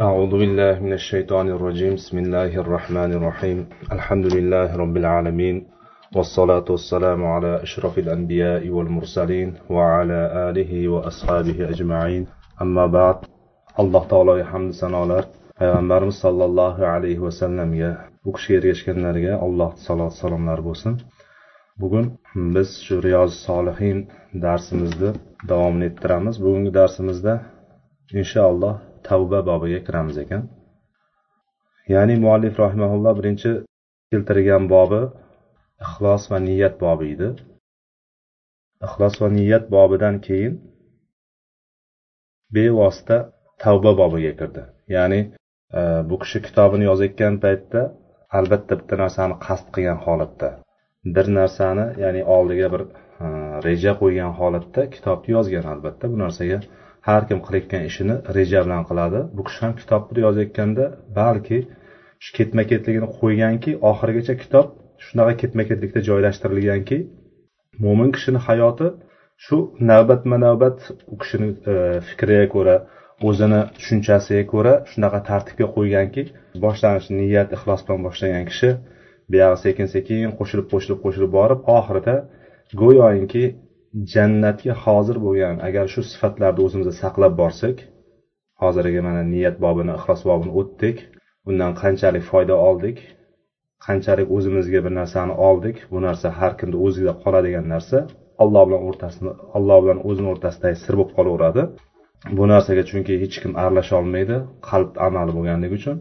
أعوذ بالله من الشيطان الرجيم بسم الله الرحمن الرحيم الحمد لله رب العالمين والصلاة والسلام على أشرف الأنبياء والمرسلين وعلى آله وأصحابه أجمعين أما بعد الله تعالى يحمد سنالر payg'ambarimiz sollallohu alayhi vasallamga u kishiga ergashganlarga alloh salot salomlar bo'lsin bugun biz shu riyoz solihin darsimizni davom ettiramiz bugungi darsimizda inshaalloh tavba bobiga kiramiz ekan. Ya'ni muallif rahimaulloh birinchi keltirgan bobi ixlos va niyat bobi edi. Ixlos va niyat bobidan keyin bevosita tavba bobiga kirdi. Ya'ni e, bu kishi kitobini yozayotgan paytda albatta bitta narsani qasd qilgan holatda. Bir narsani ya'ni oldiga bir e, reja qo'ygan holatda kitobni yozgan albatta. Bu narsaga har kim qilayotgan ishini reja bilan qiladi. Bu kishi ham kitobni yozayotganda balki shu ketma ketligini qo'yganki oxirigacha kitob shunaqa ketma ketlikda joylashtirilganki mo'min kishini hayoti shu navbatma navbat u kishini e, fikriga ko'ra o'zini tushunchasiga ko'ra shunaqa tartibga qo'yganki boshlanish niyat ixlos bilan boshlagan kishi buyog'i sekin sekin qo'shilib qo'shilib qo'shilib borib oxirida go'yoki jannatga hozir bo'lgan agar shu sifatlarni o'zimizda saqlab borsak hozirgi mana niyat bobini ixlos bobini o'tdik undan qanchalik foyda oldik qanchalik o'zimizga bir narsani oldik bu narsa har kimni o'zida qoladigan narsa alloh bilan o'rtasida alloh bilan o'zini o'rtasidagi sir bo'lib qolaveradi. Bu narsaga chunki hech kim aralasha olmaydi qalb amali bo'lganligi uchun.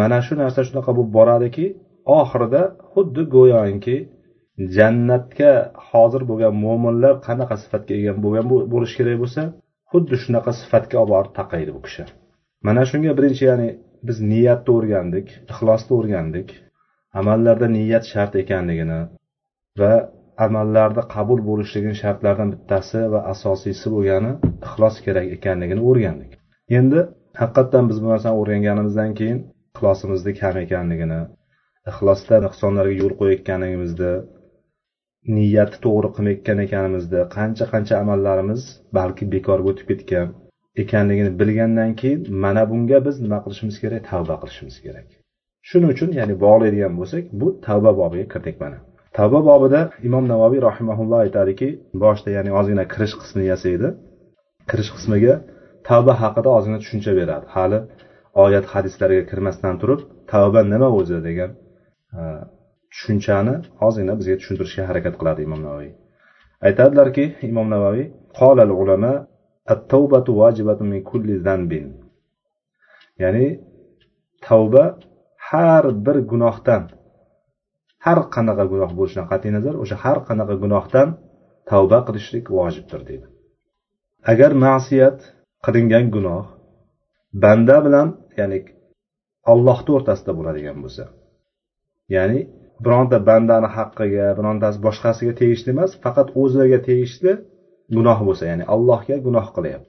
Mana shu narsa shunaqa bo'lib boradiki oxirida xuddi go'yoki jannatga hozir bo'lgan mo'minlar qanaqa sifatga ega bo'lgan bo'lishi kerak bo'lsa xuddi shunaqa sifatga olib borib taqaydi bu kishi. Mana shunga birinchi ya'ni biz niyatni o'rgandik ixlosni o'rgandik amallarda niyat shart ekanligini va amallarda qabul bo'lishligini shartlaridan bittasi va asosiysi bo'lgani ixlos kerak ekanligini o'rgandik. Endi haqiqatdan biz bu narsani o'rganganimizdan keyin ixlosimizni kam ekanligini ixlosda nuqsonlarga yo'l qo'yayotganligimizni niyatni to'g'ri qilmayotgan ekanimizda qancha qancha amallarimiz balki bekorga o'tib ketgan ekanligini bilgandan keyin mana bunga biz nima qilishimiz kerak? Tavba qilishimiz kerak. Shuning uchun ya'ni bog'laydigan bo'lsak bu tavba bobiga kirdik mana. Tavba bobida imom navoiy rahimaulloh aytadiki boshida ya'ni ozgina kirish qismini yasaydi kirish qismiga tavba haqida ozgina tushuncha beradi. Hali oyat hadislarga kirmasdan turib tavba nima o'zi degan tushunchani ozgina bizga tushuntirishga harakat qiladi imom navoiy aytadilarki imom navoiy qolal ulama at-tawbatu wajibatun min kulli zanbin ya'ni tavba har bir gunohdan har qanaqa gunoh bo'lishidan qat'iy nazar o'sha har qanaqa gunohdan tavba qilishlik vojibdir deydi. Agar ma'siyat qilingan gunoh banda bilan ya'ni allohni o'rtasida bo'ladigan bo'lsa ya'ni bironta bandani haqqiga birontasi boshqasiga tegishli emas faqat o'ziga tegishli gunoh bo'lsa ya'ni allohga gunoh qilyapti.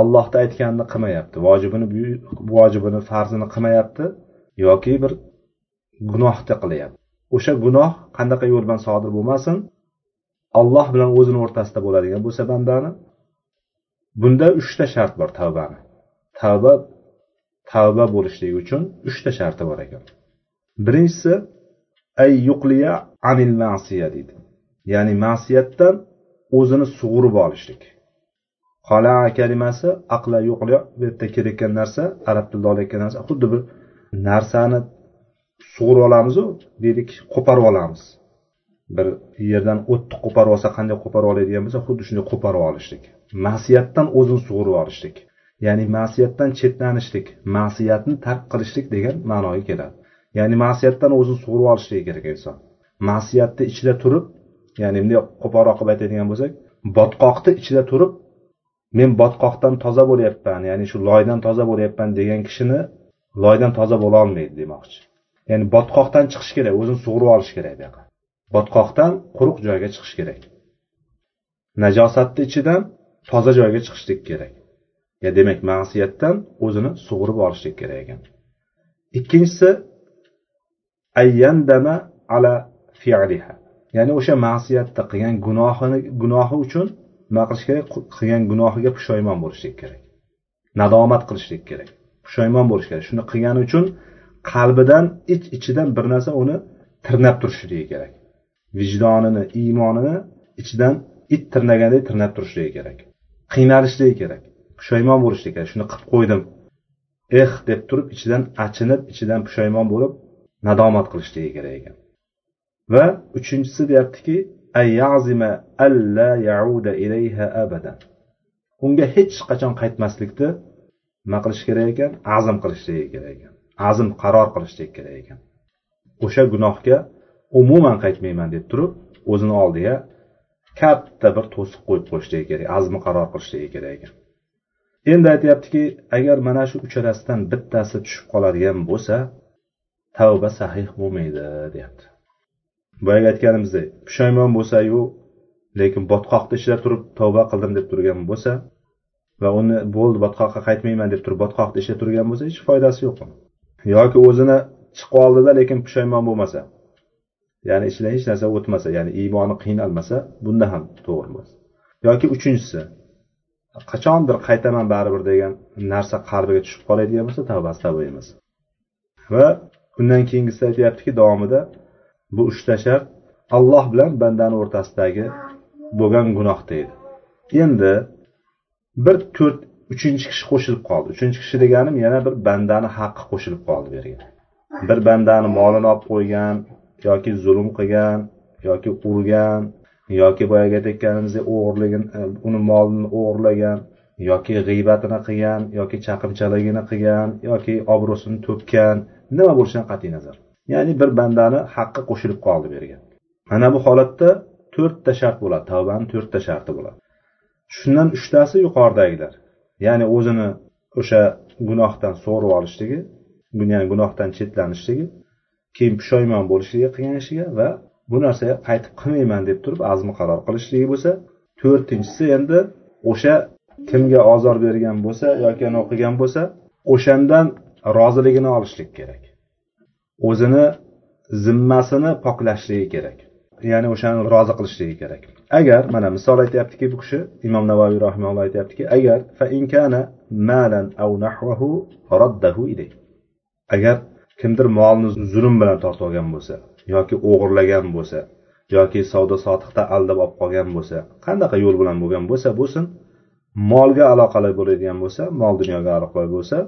Allohni aytganini qilmayapti vojibini vojibini farzini qilmayapti yoki bir gunohni qilyapti. O'sha gunoh qanaqa yo'l bilan sodir bo'lmasin alloh bilan o'zini o'rtasida bo'ladigan bo'lsa bandani bunda uchta shart bor tavbani. Tavba tavba bo'lishligi uchun uchta sharti bor ekan. Birinchisi ay yuqliya anil ma'siya deydi ya'ni ma'siyatdan o'zini sug'urib olishlik. Qala kalimasi aqla yuqliya bu yerda kelayotgan narsa arab tilida olayotgan narsa xuddi bir narsani sug'urib olamizu deylik qo'parib olamiz. Bir yerdan o'tni qo'parib olsa qanday qo'parib oladigan bo'lsa xuddi shunday qo'parib olishlik. Ma'siyatdan o'zini sug'urib olishlik. Ya'ni ma'siyatdan chetlanishlik ma'siyatni tark qilishlik degan ma'noga keladi. Ya'ni ma'siyatdan o'zini sug'urib olishligi kerak inson. Ma'siyatni ichida turib ya'ni bunday qo'polroq qilib aytadigan bo'lsak botqoqni ichida turib men botqoqdan toza bo'lyapman ya'ni shu loydan toza bo'lyapman degan kishini loydan toza bo'lolmaydi demoqchi. Ya'ni botqoqdan chiqish kerak o'zini sug'urib olish kerak buyoqqa botqoqdan quruq joyga chiqish kerak. Najosatni ichidan toza joyga chiqishlik kerak. Ya demak ma'siyatdan o'zini sug'urib olishlik kerak ekan. Ikkinchisi ayyandama ala fi'liha. Ya'ni o'sha ma'siyatda qilgan gunohini gunohi uchun nima qilish kerak? Qilgan gunohiga pushaymon bo'lishlik kerak. Nadomat qilishlik kerak. Pushaymon bo'lish kerak. Shuni qilgani uchun qalbidan ich ichidan bir narsa uni tirnab turishligi kerak. Vijdonini iymonini ichidan it tirnagandek tirnab turishligi kerak. Qiynalishligi kerak. Pushaymon bo'lishligi kerak. Shuni qilib qo'ydim. Eh deb turib ichidan achinib ichidan pushaymon bo'lib nadomat qilishligi kerak ekan. Va uchinchisi deyaptiki unga hech qachon qaytmaslikni nima qilish kerak ekan? Azm qilishligi kerak ekan. Azm qaror qilishlik kerak ekan. O'sha gunohga umuman qaytmayman deb turib o'zini oldiga katta bir to'siq qo'yib qo'yishligi kerak azmi qaror qilishligi kerak ekan. Endi aytyaptiki agar mana shu uchalasidan bittasi tushib qoladigan bo'lsa tavba sahih bo'lmaydi deyapti. Boyagi aytganimizdek pushaymon bo'lsayu lekin botqoqda ishlab turib tavba qildim deb turgan bo'lsa va uni bo'ldi botqoqqa qaytmayman deb turib botqoqda ishlab turgan bo'lsa hech foydasi yo'q yoki o'zini chiqib oldida lekin pushaymon bo'lmasa ya'ni ichidan hech narsa o'tmasa ya'ni iymoni qiynalmasa bunda ham to'g'ri emas yoki uchinchisi qachondir qaytaman baribir degan narsa qalbiga tushib qoladigan bo'lsa tavbasi tavba emas. Va undan keyingisida aytyaptiki davomida bu uchta shart alloh bilan bandani o'rtasidagi bo'lgan gunoh deydi. Endi bir to'rt uchinchi kishi qo'shilib qoldi. Uchinchi kishi deganim yana bir bandani haqqi qo'shilib qoldi bu yerga bir bandani molini olib qo'ygan yoki zulm qilgan yoki urgan yoki boyagi aytayotganimizdek o'g'irligini e, uni molini o'g'irlagan yoki g'iybatini qilgan yoki chaqimchaligini qilgan yoki obro'sini to'kkan nima bo'lishidan qat'iy nazar. Ya'ni bir bandani haqqi qo'shilib qoldi bergan. Mana bu holatda to'rtta shart bo'ladi tavbani to'rtta sharti bo'ladi. Shundan uchtasi yuqoridagilar. Ya'ni o'zini o'sha gunohdan sug'urib olishligi ya'ni gunohdan chetlanishligi keyin pushaymon bo'lishligi qilgan ishiga va bu narsaga qaytib qilmayman deb turib azmi qaror qilishligi bo'lsa to'rtinchisi endi o'sha kimga ozor bergan bo'lsa yoki qilgan bo'lsa o'shandan roziligini olishlik kerak. O'zini zimmasini poklashligi kerak. Ya'ni o'shani rozi qilishligi kerak. Agar mana misol aytyaptiki bu kishi imom navoiy rahimalloh aytyaptiki agar fa agar kimdir molni zulm bilan tortib olgan bo'lsa yoki o'g'irlagan bo'lsa yoki savdo sotiqda aldab olib qolgan bo'lsa qanaqa yo'l bilan bo'lgan bo'lsa bo'lsin molga aloqali bo'ladigan bo'lsa mol dunyoga aloqali bo'lsa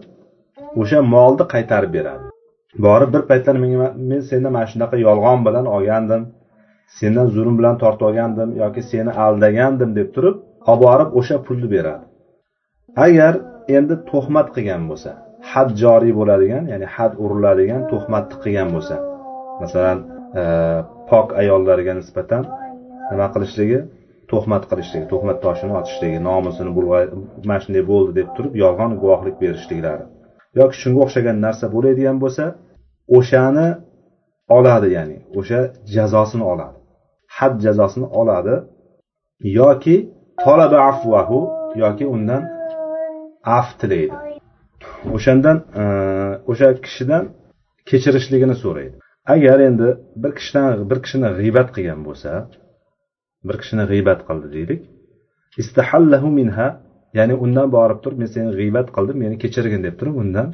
o'sha molni qaytarib beradi. Borib bir paytlar menga men seni mana shunaqa yolg'on bilan olgandim. Sendan zulm bilan tortib olgandim yoki seni aldagandim deb turib olib borib o'sha pulni beradi. Agar endi tuhmat qilgan bo'lsa had joriy bo'ladigan ya'ni had uriladigan tuhmatni qilgan bo'lsa masalan e, pok ayollarga nisbatan nima qilishligi tuhmat qilishligi tuhmat toshini otishligi nomusini mana shunday bo'ldi deb turib yolg'on guvohlik berishliklari yoki shunga o'xshagan narsa bo'ladigan bo'lsa o'shani oladi ya'ni o'sha jazosini oladi. Had jazosini oladi yoki talaba afvahu yoki undan af tilaydi. O'shandan e, o'sha kishidan kechirishligini so'raydi. Agar endi bir kishidan bir kishini g'iybat qilgan bo'lsa bir kishini g'iybat qildi deylik istahallahu minha ya'ni undan borib turib men seni g'iybat qildim meni kechirgin deb turib undan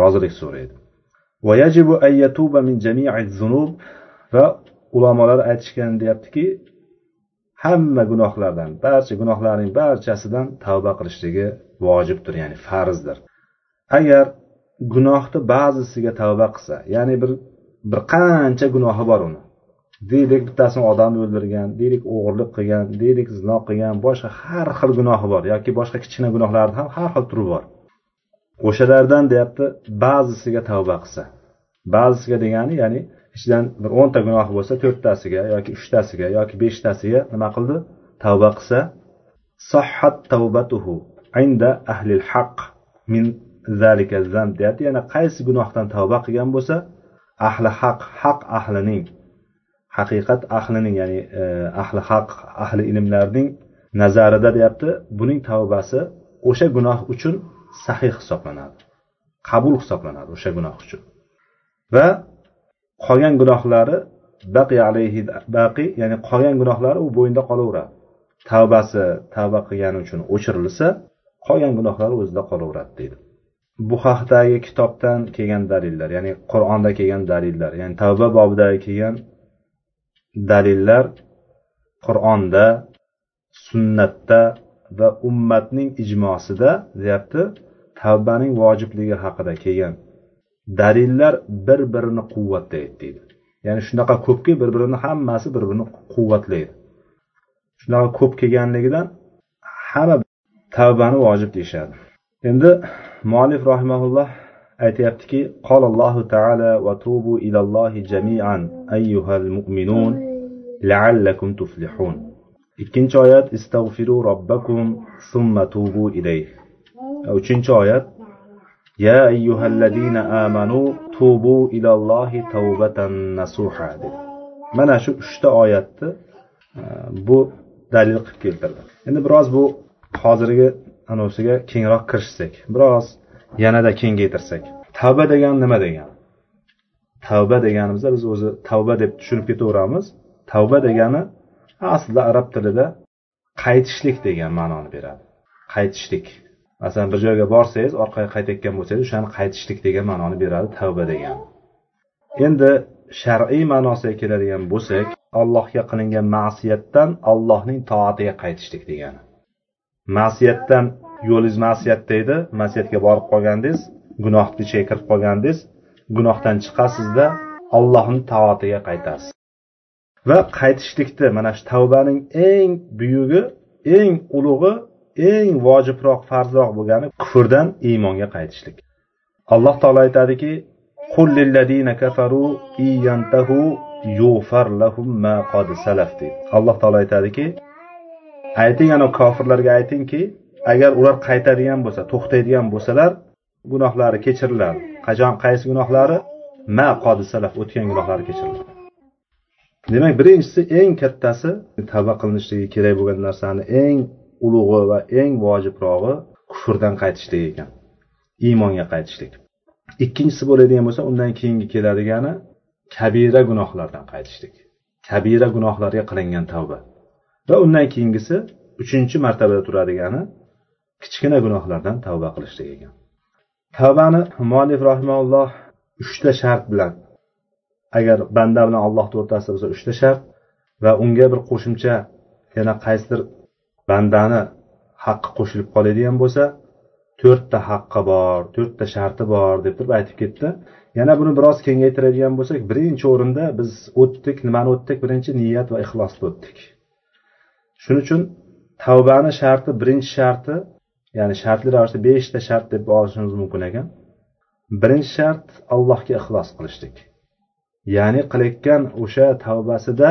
rozilik so'raydi. Va ulamolar aytishgan deyaptiki hamma gunohlardan barcha gunohlarning barchasidan tavba qilishligi vojibdir ya'ni farzdir. Agar gunohni ba'zisiga tavba qilsa ya'ni bir bir qancha gunohi bor uni. Deylik bittasini odam o'ldirgan deylik o'g'irlik qilgan deylik zino qilgan boshqa har xil gunohi bor yoki boshqa kichkina gunohlarni ham har xil turi bor. O'shalardan deyapti ba'zisiga tavba qilsa. Ba'zisiga degani ya'ni ichidan bir o'nta gunohi bo'lsa to'rttasiga yoki uchtasiga yoki beshtasiga nima qildi? Tavba qilsa. Sahhat tavbatuhu inda ahlil haq min zalika zam deyapti. Yana qaysi gunohdan tavba qilgan bo'lsa ahli haq haq ahlining haqiqat ahlining ya'ni e, ahli haq ahli ilmlarning nazarida deyapti. Buning tavbasi o'sha gunoh uchun sahih hisoblanadi qabul hisoblanadi o'sha gunoh uchun. Va qolgan gunohlari baqi alayhi baqi ya'ni qolgan gunohlari u bo'yinda qolaveradi. Tavbasi tavba qilgani uchun o'chirilsa qolgan gunohlari o'zida qolaveradi deydi. Bu haqdagi kitobdan kelgan dalillar ya'ni qur'onda kelgan dalillar ya'ni tavba bobidagi kelgan dalillar qur'onda sunnatda va ummatning ijmosida deyapti. Tavbaning vojibligi haqida kelgan dalillar bir birini quvvatlaydi deydi. Ya'ni shunaqa ko'pki bir birini hammasi bir birini quvvatlaydi. Shunaqa ko'p kelganligidan hamma tavbani vojib deyishadi. Endi muallif rahimaulloh aytyaptiki qolallohu taala va tubu ilallohi jamian ayyuhal mu'minun la'allakum tuflihun. Ikkinchi oyat istag'firu robbakum summa tubu ilayh. Э, uchinchi oyat. Ya ayyuhallazina amanu tubu ilallohi tavbatan nasuha dedi. Mana shu uchta oyatni e, bu dalil qilib keltirdi endi biroz bu hozirgi anavisiga kengroq kirishsak biroz yanada kengaytirsak. Tavba degani nima degani tavba deganimizda biz o'zi tavba deb tushunib ketaveramiz. Tavba degani aslida arab tilida qaytishlik degan ma'noni beradi. Qaytishlik. Masalan bir joyga borsangiz orqaga qaytayotgan bo'lsangiz o'shani qaytishlik degan ma'noni beradi tavba degan. Endi shar'iy ma'nosiga keladigan bo'lsak allohga qilingan ma'siyatdan allohning toatiga qaytishlik degani. Ma'siyatdan yo'lingiz ma'siyatda edi ma'siyatga borib qolgandingiz gunohni ichiga kirib qolgandingiz gunohdan chiqasizda allohni toatiga qaytasiz. Va qaytishlikni mana shu tavbaning eng buyugi eng ulug'i eng vojibroq farzroq bo'lgani kufrdan iymonga qaytishlik. Alloh taolo aytadiki alloh taolo aytadiki ayting ana kofirlarga aytingki agar ular qaytadigan bo'lsa to'xtaydigan bo'lsalar gunohlari kechiriladi. Qachon? Qaysi gunohlari? Ma qodisalaf o'tgan gunohlari kechiriladi. Demak birinchisi eng kattasi tavba qilinishligi kerak bo'lgan narsani eng ulug'i va eng vojibrog'i kufrdan qaytishlik ekan. Iymonga qaytishlik. Ikkinchisi bo'ladigan bo'lsa undan keyingi keladigani kabira gunohlardan qaytishlik. Kabira gunohlarga qilingan tavba. Va undan keyingisi uchinchi martabada turadigani kichkina gunohlardan tavba qilishlik ekan. Tavbani muallif rahimaulloh uchta shart bilan agar banda bilan allohni o'rtasida bo'lsa uchta shart va unga bir qo'shimcha yana qaysidir bandani haqqi qo'shilib qoladigan bo'lsa to'rtta haqqi bor to'rtta sharti bor deb turib aytib ketdi. Yana buni biroz kengaytiradigan bo'lsak birinchi o'rinda biz o'tdik nimani o'tdik? Birinchi niyat va ixlosni o'tdik. Shuning uchun tavbani sharti birinchi sharti ya'ni shartli ravishda beshta shart deb olishimiz mumkin ekan. Birinchi shart allohga ixlos qilishlik. Ya'ni qilayotgan o'sha tavbasida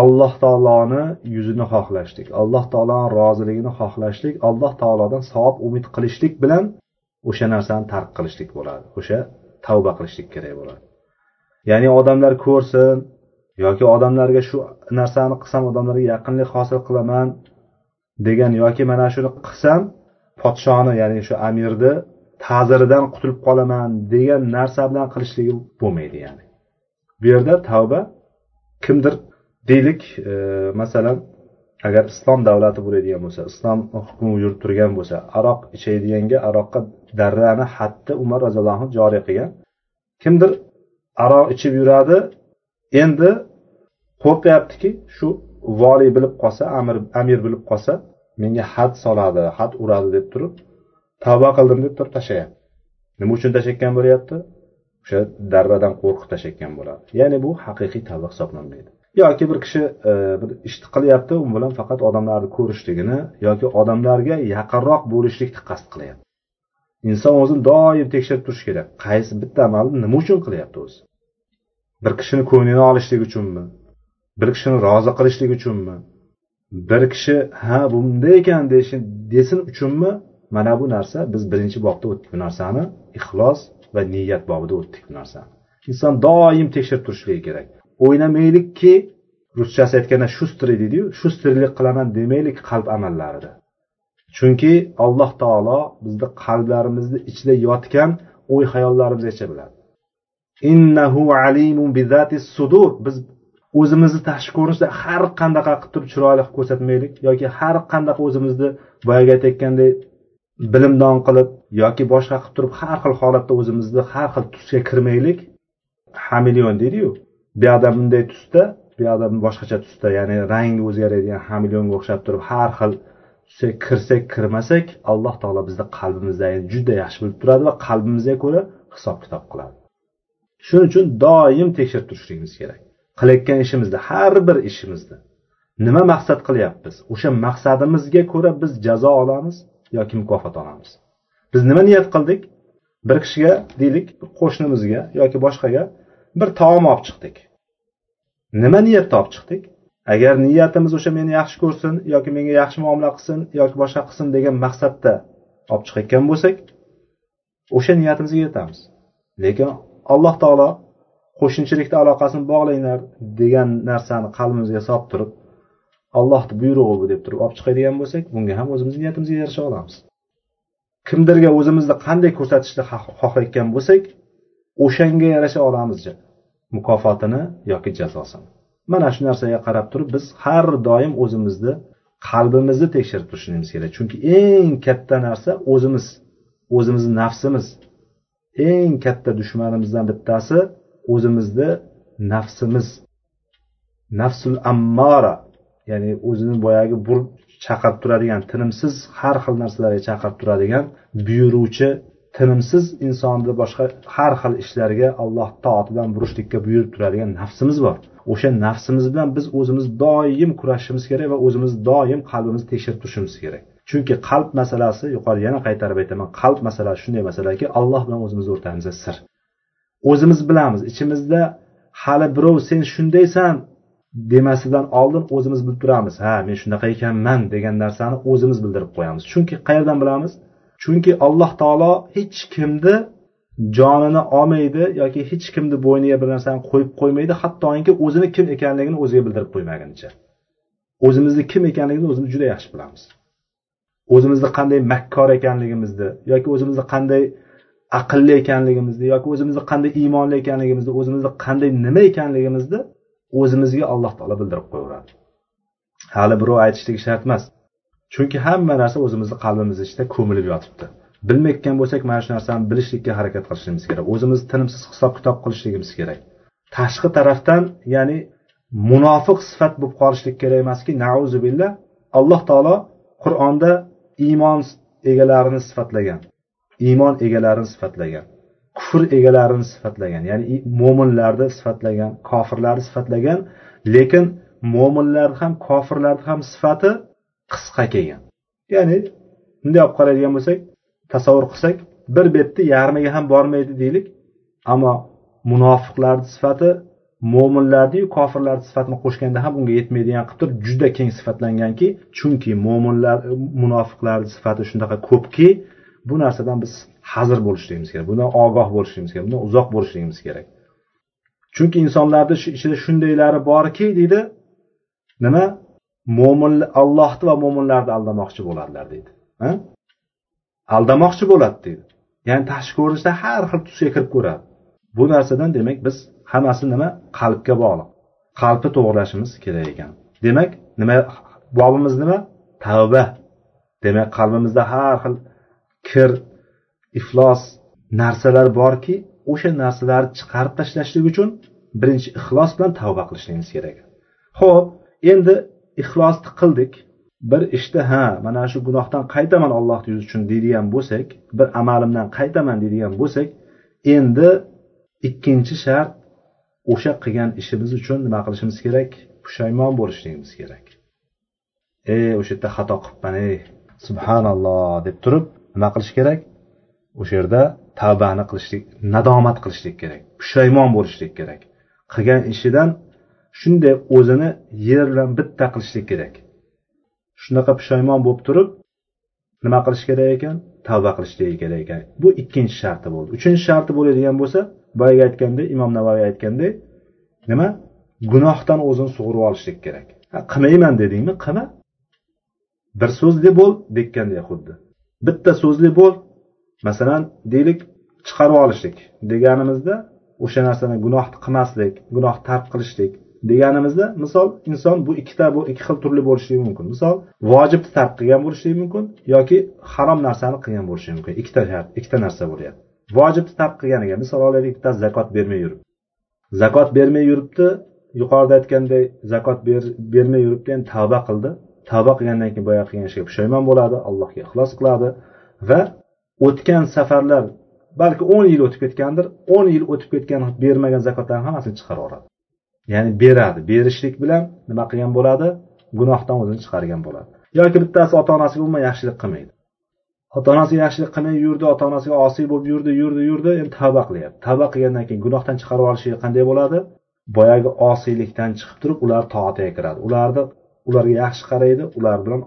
alloh taoloni yuzini xohlashlik alloh taoloni roziligini xohlashlik alloh taolodan savob umid qilishlik bilan o'sha narsani tark qilishlik bo'ladi o'sha tavba qilishlik kerak bo'ladi. Ya'ni odamlar ko'rsin yoki odamlarga shu narsani qilsam odamlarga yaqinlik hosil qilaman degan yoki mana shuni qilsam podshoni ya'ni shu amirni ta'ziridan qutulib qolaman degan narsa bilan qilishligi bo'lmaydi ya'ni. Bu yerda tavba kimdir deylik e, masalan agar islom davlati bo'ladigan bo'lsa islom hukmi yurib turgan bo'lsa aroq ichaydiganga aroqqa darrani haddi umar roziyallohu anhu joriy qilgan. Kimdir aroq ichib yuradi endi qo'rqyaptiki shu voliy bilib qolsa amir amir bilib qolsa menga had soladi had uradi deb turib tavba qildim deb turib tashlayapti. Nima uchun tashakkan bo'lyapti? O'sha darradan qo'rqib tashakkan bo'ladi. Ya'ni bu haqiqiy tavba hisoblanmaydi. Yoki bir kishi e, bir ishni qilyapti u bilan faqat odamlarni ko'rishligini yoki odamlarga yaqinroq bo'lishlikni qasd qilyapti. Inson o'zini doim tekshirib turishi kerak. Qaysi bitta amalni nima uchun qilyapti o'zi? Bir kishini ko'nglini olishlik uchunmi? Bir kishini rozi qilishlik uchunmi? Bir kishi ha bunday ekan desin uchunmi? Mana bu narsa biz birinchi bobda o'tdik bu narsani. Ixlos va niyat bobida o'tdik bu narsani. Inson doim tekshirib turishligi kerak. O'ynamaylikki ruschasi aytganda shustri deydiyu shustrilik qilaman demaylik qalb amallarida chunki alloh taolo bizni qalblarimizni ichida yotgan o'y xayollarimizni biladi. Innahu alimun sudur. Biz o'zimizni tashqi ko'rinishda har qanaqa qilib turib chiroyli qilib ko'rsatmaylik yoki har qanaqa o'zimizni boyagi aytayotgandek bilimdon qilib yoki boshqa qilib turib har xil holatda o'zimizni har xil tusga kirmaylik. Hamilyon deydiyu. Bu yoqda bunday tusda bu yoqda boshqacha tusda ya'ni rangi o'zgaradigan hamilionga o'xshab turib har xil tusga kirsak kirmasak alloh taolo bizni qalbimizdagini juda yaxshi bilib turadi va qalbimizga ko'ra hisob kitob qiladi. Shuning uchun doim tekshirib turishligimiz kerak. Qilayotgan ishimizda har bir ishimizda nima maqsad qilyapmiz? O'sha maqsadimizga ko'ra biz jazo olamiz yoki mukofot olamiz? Biz nima niyat qildik? Bir kishiga deylik qo'shnimizga yoki boshqaga bir taom olib chiqdik. Nima niyatda olib chiqdik? Agar niyatimiz o'sha meni yaxshi ko'rsin yoki menga yaxshi muomala qilsin yoki boshqa qilsin degan maqsadda olib chiqayotgan bo'lsak o'sha niyatimizga yetamiz. Lekin alloh taolo qo'shnichilikda aloqasini bog'langlar degan narsani qalbimizga solib turib allohni buyrug'i bu deb turib olib chiqadigan bo'lsak bunga ham o'zimizni niyatimizga yarasha olamiz. Kimdirga o'zimizni qanday ko'rsatishni xohlayotgan bo'lsak o'shanga yarasha olamiz mukofotini yoki jazosini. Mana shu narsaga qarab turib biz har doim o'zimizni qalbimizni tekshirib turishimiz kerak. Chunki eng katta narsa o'zimiz o'zimizni nafsimiz. Eng katta dushmanimizdan bittasi o'zimizni nafsimiz. Nafsul ammora ya'ni o'zini boyagi bur chaqirib turadigan tinimsiz har xil narsalarga chaqirib turadigan buyuruvchi tinimsiz insonni boshqa har xil ishlarga alloh toatidan burishlikka buyurib turadigan nafsimiz bor. O'sha nafsimiz bilan biz o'zimiz doim kurashishimiz kerak va o'zimiz doim qalbimizni tekshirib turishimiz kerak. Chunki qalb masalasi yuqori yana qaytarib aytaman qalb masalasi shunday masalaki alloh bilan o'zimizni o'rtamizda sir. O'zimiz bilamiz ichimizda hali birov sen shundaysan demasidan oldin o'zimiz bilib turamiz ha men shunaqa ekanman degan narsani o'zimiz bildirib qo'yamiz. Chunki qayerdan bilamiz? Chunki alloh taolo hech kimni jonini olmaydi yoki hech kimni bo'yniga bir narsani qo'yib qo'ymaydi hattoki o'zini kim ekanligini o'ziga bildirib qo'ymagunicha o'zimizni kim ekanligini o'zimiz juda yaxshi bilamiz. O'zimizni qanday makkor ekanligimizni yoki o'zimizni qanday aqlli ekanligimizni yoki o'zimizni qanday iymonli ekanligimizni o'zimizni qanday nima ekanligimizni o'zimizga alloh taolo bildirib qo'yaveradi. Hali birov aytishligi shart emas. Chunki hamma narsa o'zimizni qalbimizni ichida ko'milib yotibdi. Bilmayotgan bo'lsak mana shu narsani bilishlikka harakat qilishimiz kerak. O'zimiz tinimsiz hisob kitob qilishligimiz kerak. Tashqi tarafdan ya'ni munofiq sifat bo'lib qolishlik kerak emaski nauzu billah alloh taolo qur'onda iymon egalarini sifatlagan. Iymon egalarini sifatlagan. Kufr egalarini sifatlagan. Ya'ni mo'minlarni sifatlagan kofirlarni sifatlagan. Lekin mo'minlarni ham kofirlarni ham sifati qisqa kelgan. Ya'ni bunday olib qaraydigan bo'lsak tasavvur qilsak bir betni yarmiga ham bormaydi deylik. Ammo munofiqlarni sifati mo'minlarniyu kofirlarni sifatini qo'shganda ham unga yetmaydigan qilib turib juda keng sifatlanganki chunki mo'minlar munofiqlarni sifati shunaqa ko'pki bu narsadan biz hazir bo'lishligimiz kerak bundan ogoh bo'lishligimiz kerak bundan uzoq bo'lishligimiz kerak. Chunki insonlarni ichida shundaylari borki deydi nima? Mo'min allohni va mo'minlarni aldamoqchi bo'ladilar deydi. Aldamoqchi bo'ladi deydi. Ya'ni tashqi ko'rinishda har xil tusga kirib ko'radi. Bu narsadan demak biz hammasi nima? Qalbga bog'liq. Qalbni to'g'irlashimiz kerak ekan. Demak nima bobimiz nima? Tavba. Demak qalbimizda har xil kir iflos narsalar borki o'sha narsalarni chiqarib tashlashlik uchun birinchi ixlos bilan tavba qilishligimiz kerak. Ho'p endi ixlosni qildik. Bir ishda ha mana shu gunohdan qaytaman allohni yuzi uchun deydigan bo'lsak bir amalimdan qaytaman deydigan bo'lsak endi ikkinchi shart o'sha qilgan ishimiz uchun nima qilishimiz kerak? Pushaymon bo'lishligimiz kerak. E o'sha yerda xato qilibman ey subhanalloh deb turib nima qilish kerak? O'sha yerda tavbani qilishlik nadomat qilishlik kerak pushaymon bo'lishlik kerak. Qilgan ishidan shunday o'zini yer bilan bitta qilishlik kerak. Shunaqa pushaymon bo'lib turib nima qilish kerak ekan? Tavba qilishligi kerak ekan. Bu ikkinchi sharti bo'ldi. Uchinchi sharti bo'ladigan bo'lsa boyagi aytgandek imom navoiy aytgandek nima? Gunohdan o'zini sug'urib olishlik kerak. Qilmayman dedingmi? Qilma bir so'zli bo'l dekkandek xuddi. Bitta so'zli bo'l masalan deylik chiqarib olishlik deganimizda o'sha narsani gunohni qilmaslik gunoh tark qilishlik deganimizda misol inson bu ikkita bu ikki xil turli bo'lishligi mumkin. Misol vojibni tark qilgan bo'lishligi mumkin yoki harom narsani qilgan bo'lishi mumkin. Ikkita shart ikkita narsa bo'lyapti. Vojibni tark qilganiga misol olaylik bittasi zakot bermay yuribdi zakot bermay yuribdi yuqorida aytganday zakot bermay yuribdi endi tavba qildi. Tavba qilgandan keyin boyagi qilgan ishiga pushaymon bo'ladi allohga ixlos qiladi va o'tgan safarlar balki o'n yil o'tib ketgandir o'n yil o'tib ketgan bermagan zakotlarni hammasini chiqarib yuboradi ya'ni beradi. Berishlik bilan nima qilgan bo'ladi? Gunohdan o'zini chiqargan bo'ladi. Yoki bittasi ota onasiga umuman yaxshilik qilmaydi. Ota onasiga yaxshilik qilmay yurdi ota onasiga osiy bo'lib yurdi yurdi yurdi endi tavba qilyapti. Tavba qilgandan keyin gunohdan chiqarib olishi qanday bo'ladi? Boyagi osiylikdan chiqib turib ular toatiga kiradi. Ularni ularga yaxshi qaraydi ular bilan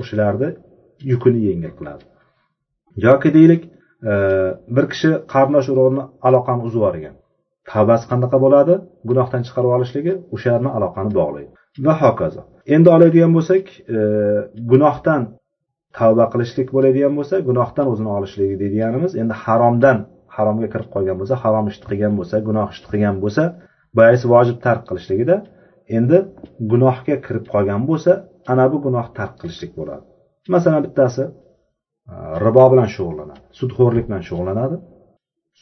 o'shalarni yukini yengil qiladi. Yoki deylik bir kishi qarindosh urug'ini aloqani uzib yuborgan. Tavbasi qanaqa bo'ladi? Gunohdan chiqarib olishligi o'shalarni aloqani bog'laydi. Va hokazo. Endi oladigan bo'lsak e, gunohdan tavba qilishlik bo'ladigan bo'lsa gunohdan o'zini olishligi deydiganimiz endi haromdan haromga kirib qolgan bo'lsa harom ishni qilgan bo'lsa gunoh ishni qilgan bo'lsa boyagi vojib tark qilishligida endi gunohga kirib qolgan bo'lsa ana bu gunoh tark qilishlik bo'ladi. Masalan bittasi e, ribo bilan shug'ullanadi sudxo'rlik bilan shug'ullanadi.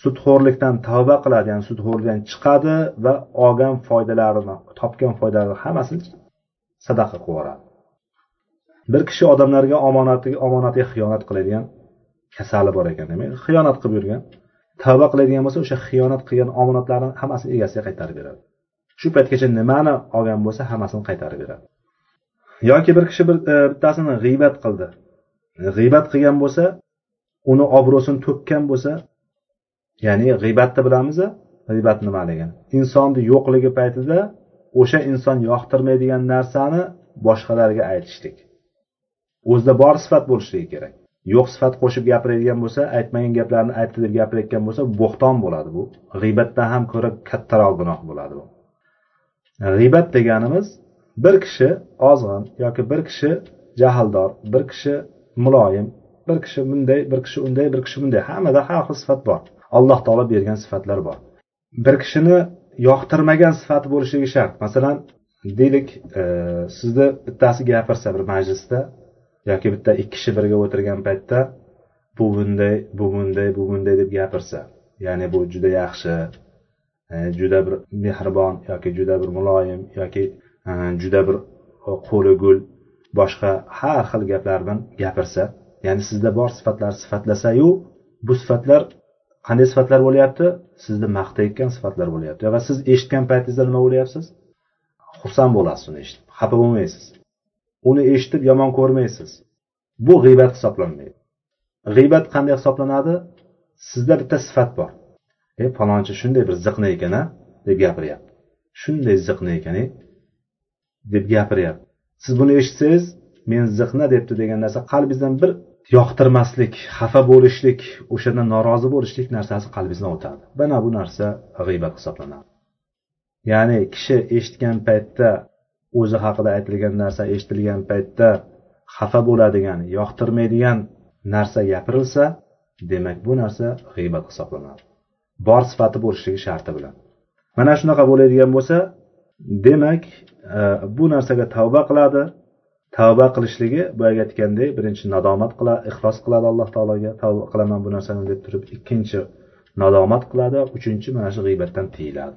Sudxo'rlikdan tavba qiladi ya'ni sudxo'rlikdan chiqadi va olgan foydalarini topgan foydalarini hammasini sadaqa qilib yuboradi. Bir kishi odamlarga omonatiga omonatiga xiyonat qiladigan kasali bor ekan demak xiyonat qilib yurgan tavba qiladigan bo'lsa o'sha xiyonat qilgan omonatlarni hammasini egasiga qaytarib beradi. Shu paytgacha nimani olgan bo'lsa hammasini qaytarib beradi. Yoki bir kishi bir e, bittasini g'iybat qildi. G'iybat qilgan bo'lsa uni obro'sini to'kkan bo'lsa ya'ni g'iybatni bilamiz g'iybat nimaligini insonni yo'qligi paytida o'sha inson yoqtirmaydigan narsani boshqalarga aytishlik. O'zida bor sifat bo'lishligi kerak. Yo'q sifat qo'shib gapiradigan bo'lsa aytmagan gaplarni aytdi deb gapirayotgan bo'lsa bo'xton bo'ladi bu. G'iybatdan ham ko'ra kattaroq gunoh bo'ladi bu. G'iybat deganimiz bir kishi ozg'in yoki bir kishi jahldor bir kishi muloyim bir kishi bunday bir kishi unday bir kishi bunday hammada har xil sifat bor. Alloh taolo bergan sifatlar bor. Bir kishini yoqtirmagan sifati bo'lishligi shart. Masalan deylik e, sizni bittasi gapirsa bir majlisda yoki bitta ikki kishi birga o'tirgan paytda bu bunday bu bunday bu bunday deb gapirsa ya'ni bu juda yaxshi e, juda bir mehribon yoki juda bir muloyim yoki e, juda bir qo'li gul boshqa har xil gaplar bilan gapirsa ya'ni sizda bor sifatlar sifatlasayu bu sifatlar qanday sifatlar bo'lyapti? Sizni maqtayotgan sifatlar bo'lyapti. Va siz eshitgan paytingizda nima bo'lyapsiz? Xursand bo'lasiz uni eshitib. Xafa bo'lmaysiz. Uni eshitib yomon ko'rmaysiz. Bu g'iybat hisoblanmaydi. G'iybat qanday hisoblanadi? Sizda bitta sifat bor. E falonchi shunday bir ziqna ekan a deb gapiryapti. Shunday ziqna ekan e deb gapiryapti. Siz buni eshitsangiz men ziqna debdi degan narsa qalbingizdan bir yoqtirmaslik xafa bo'lishlik o'shandan norozi bo'lishlik narsasi qalbingizdan o'tadi. Mana bu narsa g'iybat hisoblanadi. Ya'ni kishi eshitgan paytda o'zi haqida aytilgan narsa eshitilgan paytda xafa bo'ladigan yoqtirmaydigan narsa gapirilsa demak bu narsa g'iybat hisoblanadi. Bor sifati bo'lishligi sharti bilan. Mana shunaqa bo'ladigan bo'lsa demak e, bu narsaga tavba qiladi tavba qilishligi boyagi aytgandek birinchi nadomat qiladi ixlos qiladi alloh taologa tavba qilaman bu narsani deb turib ikkinchi nadomat qiladi uchinchi mana shu g'iybatdan tiyiladi.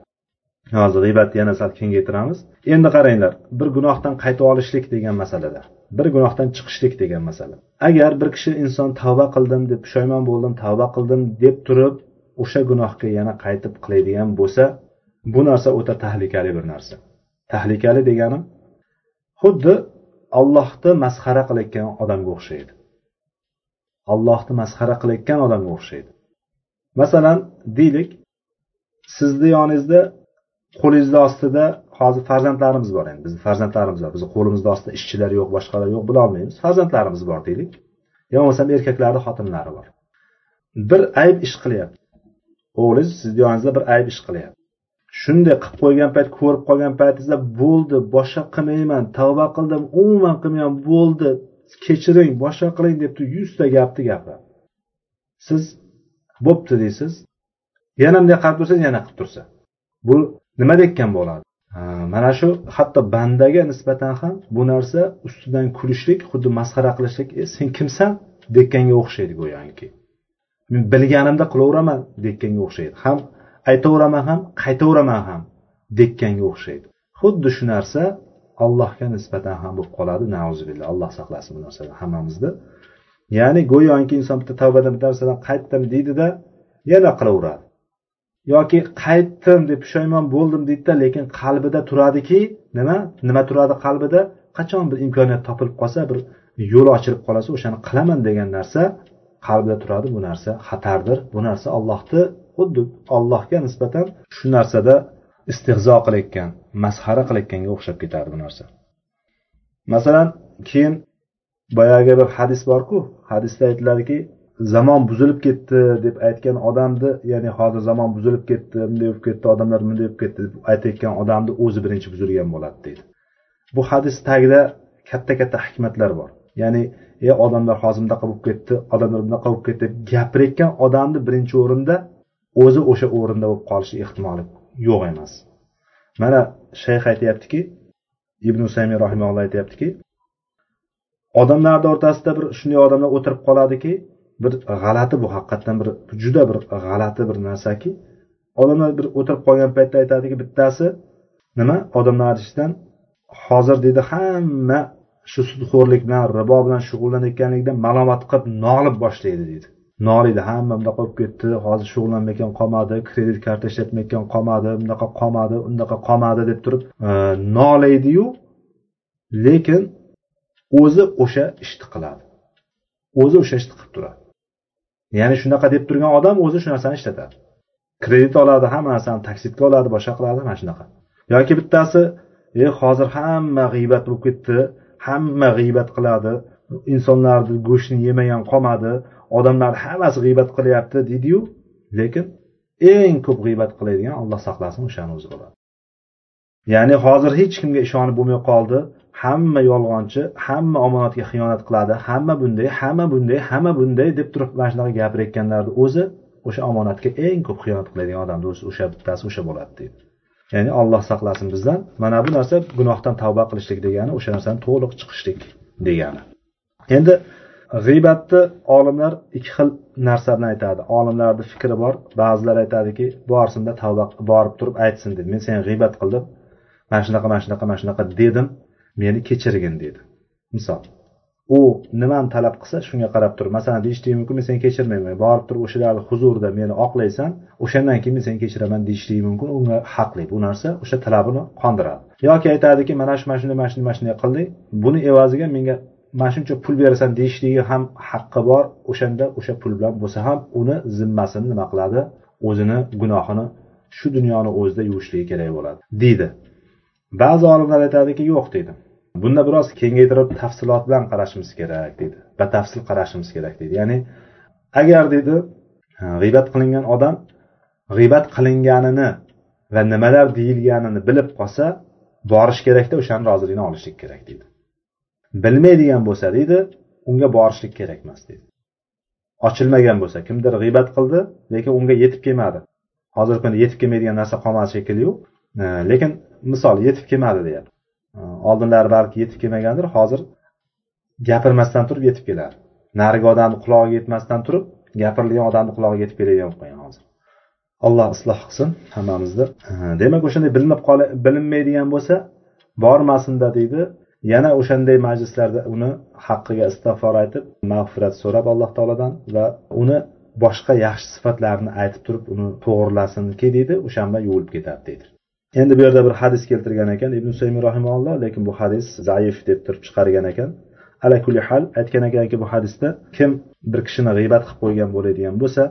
Hozir g'iybatni yana sal kengaytiramiz. Endi qaranglar bir gunohdan qaytib olishlik degan masalada bir gunohdan chiqishlik degan masala. Agar bir kishi inson tavba qildim deb pushaymon bo'ldim tavba qildim deb turib o'sha gunohga yana qaytib qiladigan bo'lsa bu narsa o'ta tahlikali bir narsa. Tahlikali deganim xuddi allohni masxara qilayotgan odamga o'xshaydi. Allohni masxara qilayotgan odamga o'xshaydi. Masalan deylik sizni yoningizda qo'lingizni ostida hozir farzandlarimiz bor endi. Bizni farzandlarimiz bor bizni qo'limizni ostida ishchilar yo'q boshqalar yo'q bilolmaymiz farzandlarimiz bor deylik. Yo bo'lmasam erkaklarni xotinlari bor. Bir ayb ish qilyapti. O'g'lingiz sizni yoningizda bir ayb ish qilyapti. Shunday qilib qo'ygan payt ko'rib qolgan paytingizda bo'ldi. Boshqa qilmayman tavba qildim umuman qilmayman bo'ldi. Kechiring boshqa qiling deb turib yuzta gapni. Gapiradi siz bo'pti deysiz. Yana bunday qarab tursangiz yana qilib tursa. Bu nima dekkan bo'ladi? Mana shu hatto bandaga nisbatan ham bu narsa ustidan kulishlik xuddi masxara qilishlik e, sen kimsan? dekkanga o'xshaydi go'yoki. Men bilganimda qilaveraman dekkanga o'xshaydi. Ham aytaveraman ham qaytaveraman ham dekkanga o'xshaydi. Xuddi shu narsa allohga nisbatan ham bo'lib qoladi. Nauzubillah alloh saqlasin bu narsadan hammamizni. Ya'ni go'yoki inson bitta tavbadan bitta narsadan qaytdim deydida yana qilaveradi. Yoki qaytdim deb pushaymon bo'ldim deydida lekin qalbida turadiki nima? Nima turadi qalbida? Qachon bir imkoniyat topilib qolsa bir yo'l ochilib qolsa o'shani qilaman degan narsa qalbida turadi. Bu narsa xatardir. Bu narsa allohni xuddi ollohga nisbatan shu narsada istehzo qilayotgan masxara qilayotganga o'xshab ketadi bu narsa. Masalan keyin boyagi bir hadis borku hadisda aytiladiki zamon buzilib ketdi deb aytgan odamni ya'ni hozir zamon buzilib ketdi bunday bo'lib ketdi odamlar bunday bo'lib ketdi deb aytayotgan odamni o'zi birinchi buzilgan bo'ladi deydi. Bu hadis tagida katta katta hikmatlar bor. Ya'ni e odamlar hozir bunaqa bo'lib ketdi odamlar bunaqa bo'lib ketdi deb gapirayotgan odamni birinchi o'rinda o'zi o'sha o'rinda bo'lib qolishi ehtimoli yo'q emas. Mana shayx aytyaptiki ibn usaymiy rahimalloh aytyaptiki odamlarni o'rtasida bir shunday odamlar o'tirib qoladiki bir g'alati bu haqiqatdan bir juda bir g'alati bir narsaki odamlar bir o'tirib qolgan paytda aytadiki bittasi nima? Odamlar ichidan hozir deydi hamma shu sudxo'rlik bilan ribo bilan shug'ullanayotganligidan malomat qilib nolib boshlaydi deydi. Noliydi hamma bunaqa bo'lib ketdi. Hozir shug'ullanmayotgan qolmadi kredit karta ishlatmayotgan qolmadi bunaqa qolmadi undaqa qolmadi deb turib e, nolaydiyu lekin o'zi o'sha ishni qiladi. O'zi o'sha ishni qilib turadi. Ya'ni shunaqa deb turgan odam o'zi shu narsani ishlatadi. Kredit oladi hamma narsani taksitga oladi boshqa qiladi mana shunaqa. Yoki bittasi e hozir hamma g'iybat bo'lib ketdi hamma g'iybat qiladi. Insonlarni go'shtini yemagan qolmadi. Odamlar hammasi g'iybat qilyapti deydiyu lekin eng ko'p g'iybat qiladigan alloh saqlasin o'shani o'zi bo'ladi. Ya'ni hozir hech kimga ishonib bo'lmay qoldi. Hamma yolg'onchi hamma omonatga xiyonat qiladi hamma bunday hamma bunday hamma bunday deb turib mana shunaqa gapirayotganlarni o'zi o'sha omonatga eng ko'p xiyonat qiladigan odamni o'zi o'sha bittasi o'sha bo'ladi deydi. Ya'ni alloh saqlasin bizdan mana bu narsa gunohdan tavba qilishlik degani o'sha narsani to'liq chiqishlik degani. Endi g'iybatni olimlar ikki xil narsani aytadi. Olimlarni fikri bor ba'zilar aytadiki borsinda tavba borib turib aytsin deb men seni g'iybat qildim mana shunaqa mana shunaqa mana shunaqa dedim meni kechirgin dedi. Misol u nimani talab qilsa shunga qarab turib masalan deyishligi mumkin men seni kechirmayman borib turib o'shalarni huzurida meni oqlaysan o'shandan keyin men seni kechiraman deyishligi mumkin unga haqli bu narsa o'sha talabini qondiradi. Yoki aytadiki mana shu mana shunday mana shunday mana shunday qilding buni evaziga menga mana shuncha pul berasan deyishligi ham haqqi bor. O'shanda o'sha pul bilan bo'lsa ham uni zimmasini nima qiladi? O'zini gunohini shu dunyoni o'zida yuvishligi kerak bo'ladi deydi. Ba'zi olimlar aytadiki yo'q deydi. Bunda biroz kengaytirib tafsilot bilan qarashimiz kerak deydi. Batafsil qarashimiz kerak deydi. Ya'ni agar deydi g'iybat qilingan odam g'iybat qilinganini va nimalar deyilganini bilib qolsa borish kerakda o'shani roziligini olishlik kerak deydi. Bilmaydigan bo'lsa deydi unga borishlik kerak emas deydi. Ochilmagan bo'lsa kimdir g'iybat qildi lekin unga yetib kelmadi. Hozirgi kunda yetib kelmaydigan narsa qolmadi shekilliyu lekin misol yetib kelmadi deyapti. Oldinlari balki yetib kelmagandir hozir gapirmasdan turib yetib keladi narigi odamni qulog'iga yetmasdan turib gapirilgan odamni qulog'iga yetib keladigan bo'lib qolgan hozir. Alloh isloh qilsin hammamizni demak o'shanday bilinib qol bilinmaydigan bo'lsa bormasinda deydi. Yana o'shanday majlislarda uni haqqiga istig'for aytib mag'firat so'rab alloh taolodan va uni boshqa yaxshi sifatlarini aytib turib uni to'g'irlasinki deydi o'shan bilan yuvilib ketadi deydi. Endi bu yerda bir hadis keltirgan ekan ibn usaymi rahimalloh lekin bu hadis zaif deb turib chiqargan ekan. Ala kulli hal aytgan ekanki bu hadisda kim bir kishini g'iybat qilib qo'ygan bo'ladigan bo'lsa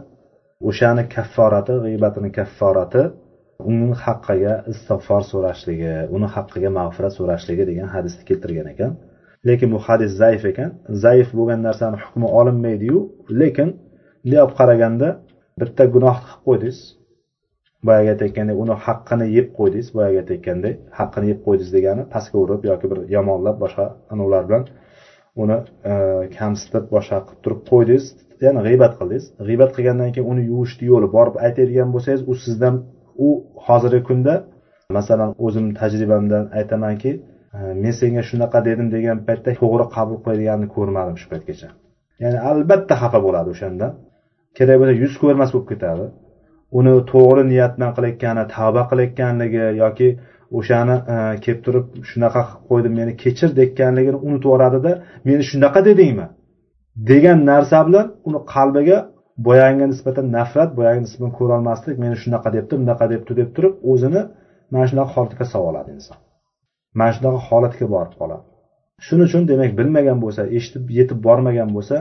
o'shani kafforati g'iybatini kafforati uning haqqiga istig'for so'rashligi uni haqqiga mag'firat so'rashligi degan hadisni keltirgan ekan. Lekin bu hadis zaif ekan. Zaif bo'lgan narsani hukmi olinmaydiyu lekin bunday olib qaraganda bitta gunoh qilib qo'ydingiz. Boyagi aytayotgandek uni haqqini yeb qo'ydingiz boyagi aytayotgandek haqqini yeb qo'ydingiz degani pastga urib yoki bir yomonlab boshqa anavlar bilan uni e, kamsitib boshqa qilib turib qo'ydingiz. Ya'ni g'iybat qildingiz. G'iybat qilgandan keyin uni yuvishni yo'li borib aytadigan bo'lsangiz u sizdan u hozirgi kunda masalan o'zimni tajribamdan aytamanki men senga shunaqa dedim degan paytda to'g'ri qabul qiladiganini ko'rmadim shu paytgacha. Ya'ni albatta xafa bo'ladi o'shanda. Kerak bo'lsa yuz ko'rmas bo'lib ketadi. Uni to'g'ri niyat bilan qilayotgani tavba qilayotganligi yoki o'shani e, kelib turib shunaqa qilib qo'ydim meni kechir deyotganligini unutib yuboradida meni shunaqa dedingmi? degan narsa bilan uni qalbiga boyagiga nisbatan nafrat boyagi nisbatan ko'rolmaslik meni shunaqa debdi bunaqa debdi deb turib o'zini mana shunaqa holatga solib oladi inson. Mana shunaqa holatga borib qoladi. Shuning uchun demak bilmagan bo'lsa eshitib yetib bormagan bo'lsa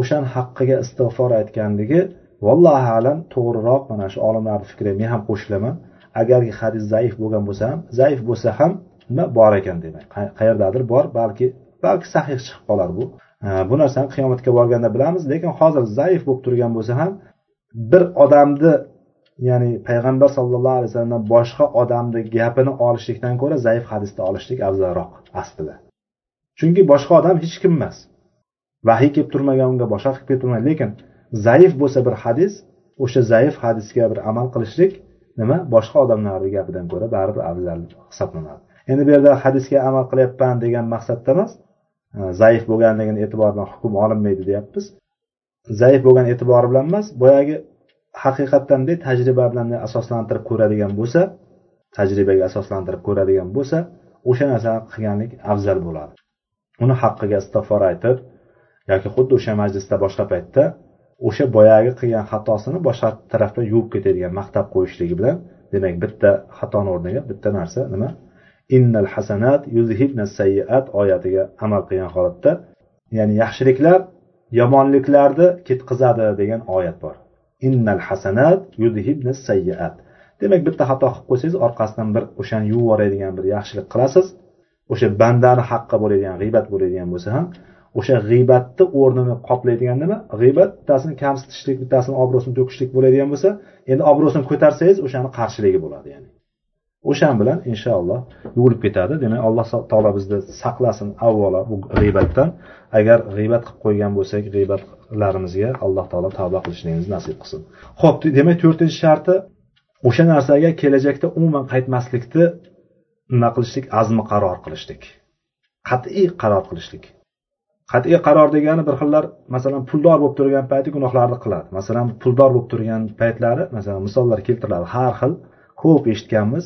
o'shani haqqiga istig'for aytganligi vallohu alam to'g'riroq mana shu olimlarni fikriga men ham qo'shilaman. Agarki hadis zaif bo'lgan bo'lsa ham zaif bo'lsa ham nima bor ekan demak? Qayerdadir bor balki balki sahih chiqib qolar bu. Bu narsani qiyomatga borganda bilamiz lekin hozir zaif bo'lib turgan bo'lsa ham bir odamni ya'ni payg'ambar sallallohu alayhi vasallamdan boshqa odamni gapini olishlikdan ko'ra zaif hadisni olishlik afzalroq aslida. Chunki boshqa odam hech kim emas. Vahiy kelib turmagan unga boshqa qilib kelib turmagan. Lekin zaif bo'lsa bir hadis o'sha zaif hadisga bir amal qilishlik nima? Boshqa odamlarni gapidan ko'ra baribir afzal hisoblanadi. Endi bu yerda hadisga amal qilyapman degan maqsadda emas zaif bo'lganligini e'tibor bilan hukm olinmaydi deyapmiz. Zaif bo'lgan e'tibori bilan emas boyagi haqiqatdan tajriba bilan asoslantirib ko'radigan bo'lsa tajribaga asoslantirib ko'radigan bo'lsa o'sha narsani qilganlik afzal bo'ladi. Uni haqqiga istig'for aytib yoki xuddi o'sha majlisda boshqa paytda o'sha boyagi qilgan xatosini boshqa tarafdan yuvib ketadigan maqtab qo'yishligi bilan demak bitta xatoni o'rniga bitta narsa nima? Innal hasanat yuzhibna sayyiat oyatiga amal qilgan holatda ya'ni yaxshiliklar yomonliklarni ketqizadi degan oyat bor. Innal hasanat yuzhibna sayyiat. Demak bitta xato qilib qo'ysangiz orqasidan bir o'shani yuvib yuboradigan bir yaxshilik qilasiz. O'sha bandani haqqi bo'ladigan g'iybat bo'ladigan bo'lsa ham o'sha g'iybatni o'rnini qoplaydigan nima? G'iybat bittasini kamsitishlik bittasini obro'sini to'kishlik bo'ladigan bo'lsa endi obro'sini ko'tarsangiz o'shani qarshiligi bo'ladi ya'ni. O'shan bilan inshaalloh yuvilib ketadi. Demak alloh taolo bizni saqlasin avvalo bu g'iybatdan. Agar g'iybat qilib qo'ygan bo'lsak g'iybatlarimizga alloh taolo tavba qilishligimizni nasib qilsin. Ho'p demak to'rtinchi sharti o'sha narsaga kelajakda umuman qaytmaslikni nima qilishlik? Azmi qaror qilishlik. Qat'iy qaror qilishlik. Qat'iy qaror degani bir xillar masalan puldor bo'lib turgan payti gunohlarni qiladi. Masalan puldor bo'lib turgan paytlari masalan misollar keltiriladi. Har xil ko'p eshitganmiz.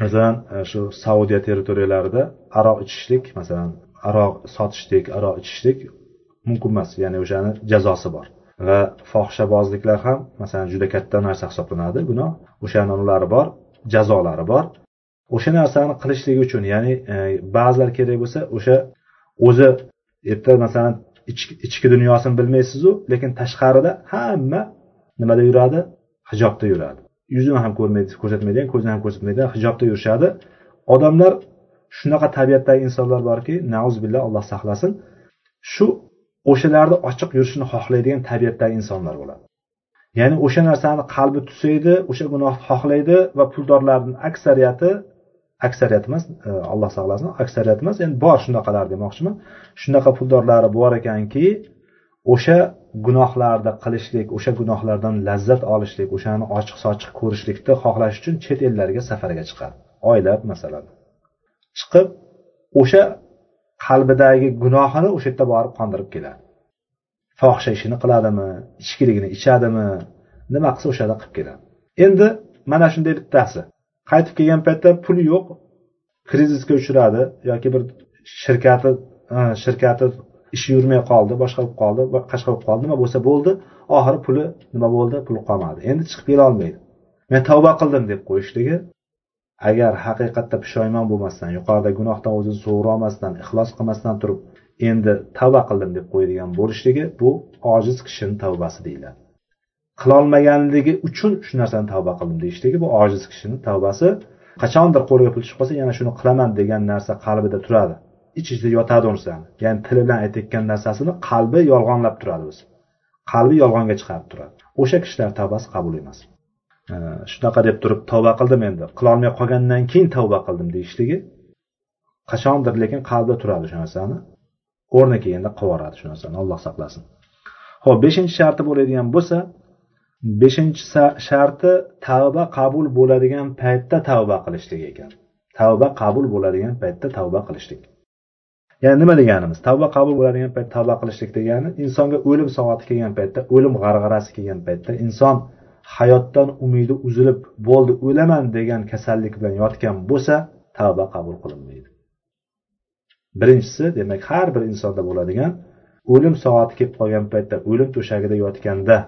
Masalan e, shu saudiya territoriyalarida aroq ichishlik masalan aroq sotishlik aroq ichishlik mumkin emas. Ya'ni o'shani jazosi bor. Va fohishabozliklar ham masalan juda katta narsa hisoblanadi. Gunoh o'shani nimalari bor jazolari bor. O'sha narsani qilishlik uchun ya'ni e, ba'zilar kerak bo'lsa o'sha o'zi erta masalan ichki dunyosini bilmaysizu lekin tashqarida hamma nimada yuradi? Hijobda yuradi. Yuzini ham ko'rmaydi ko'rsatmaydigan ko'zini ham ko'rsatmaydi hijobda yurishadi. Odamlar shunaqa tabiatdagi insonlar borki nauzubillah alloh saqlasin shu o'shalarni ochiq yurishini xohlaydigan tabiatdagi insonlar bo'ladi. Ya'ni o'sha narsani qalbi tusaydi o'sha gunohni xohlaydi va puldorlarni aksariyati aksariyat emas alloh saqlasin aksariyat emas endi bor shunaqalar demoqchiman. Shunaqa puldorlari bor ekanki o'sha gunohlarni qilishlik o'sha gunohlardan lazzat olishlik o'shani ochiq sochiq ko'rishlikni xohlash uchun chet ellarga safarga chiqadi oylab masalan chiqib o'sha qalbidagi gunohini o'sha yerda borib qondirib keladi. Fohisha ishini qiladimi ichkiligini ichadimi nima qilsa o'sha yerda qilib keladi. Endi mana shunday bittasi. Qaytib kelgan paytda puli yo'q krizisga uchradi yoki bir shirkati shirkati ishi yurmay qoldi boshqa bo'lib qoldi qashqa bo'lib qoldi nima bo'lsa bo'ldi. Oxiri puli nima bo'ldi? Puli qolmadi. Endi chiqib kelolmaydi men tavba qildim deb qo'yishligi agar haqiqatda pushaymon bo'lmasdan yuqorida gunohdan o'zini sug'urolmasdan ixlos qilmasdan turib endi tavba qildim deb qo'yadigan bo'lishligi bu ojiz kishini tavbasi deyiladi. Qilolmaganligi uchun shu narsani tavba qildim deyishligi bu ojiz kishini tavbasi. Qachondir qo'liga pul tushib qolsa yana shuni qilaman degan narsa qalbida turadi. Ich ichida yotadi unisani ya'ni tili bilan aytayotgan narsasini qalbi yolg'onlab turadi o'zi. Qalbi yolg'onga chiqarib turadi. O'sha kishilar tavbasi qabul emas. Shunaqa deb turib tavba qildim endi. Qilolmay qolgandan keyin tavba qildim deyishligi qachondir lekin qalbida turadi o'sha narsani. O'rni kelganda qilib yuboradi shu narsani. Alloh saqlasin. Ho'p beshinchi sharti bo'ladigan bo'lsa beshinchi sharti tavba qabul bo'ladigan paytda tavba qilishlik ekan. Tavba qabul bo'ladigan paytda tavba qilishlik. Ya'ni nima deganimiz? Tavba qabul bo'ladigan payt tavba qilishlik degani insonga o'lim soati kelgan paytda o'lim g'arg'arasi kelgan paytda inson hayotdan umidi uzilib bo'ldi o'laman degan kasallik bilan yotgan bo'lsa tavba qabul qilinmaydi. Birinchisi demak har bir insonda bo'ladigan o'lim soati kelib qolgan paytda o'lim to'shagida yotganda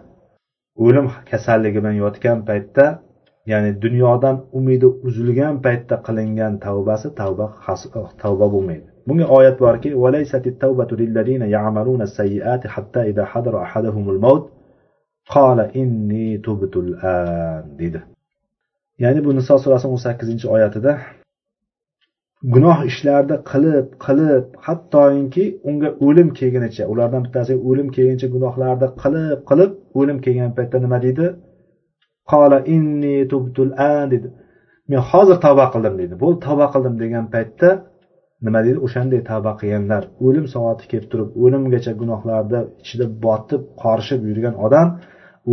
o'lim kasalligi bilan yotgan paytda ya'ni dunyodan umidi uzilgan paytda qilingan tavbasi tavba tavba bo'lmaydi. Bunga oyat borki qala inni an dedi. Ya'ni bu niso surasi o'n sakkizinchi oyatida gunoh ishlarni qilib qilib hattoki unga o'lim kelgunicha ulardan bittasiga o'lim kelguncha gunohlarni qilib qilib o'lim kelgan paytda nima deydi? Qola inni tubtul an dedi. Men hozir tavba qildim deydi bo'ldi tavba qildim degan paytda nima deydi? O'shanday tavba qilganlar. O'lim soati kelib turib o'limgacha gunohlarda ichida botib qorishib yurgan odam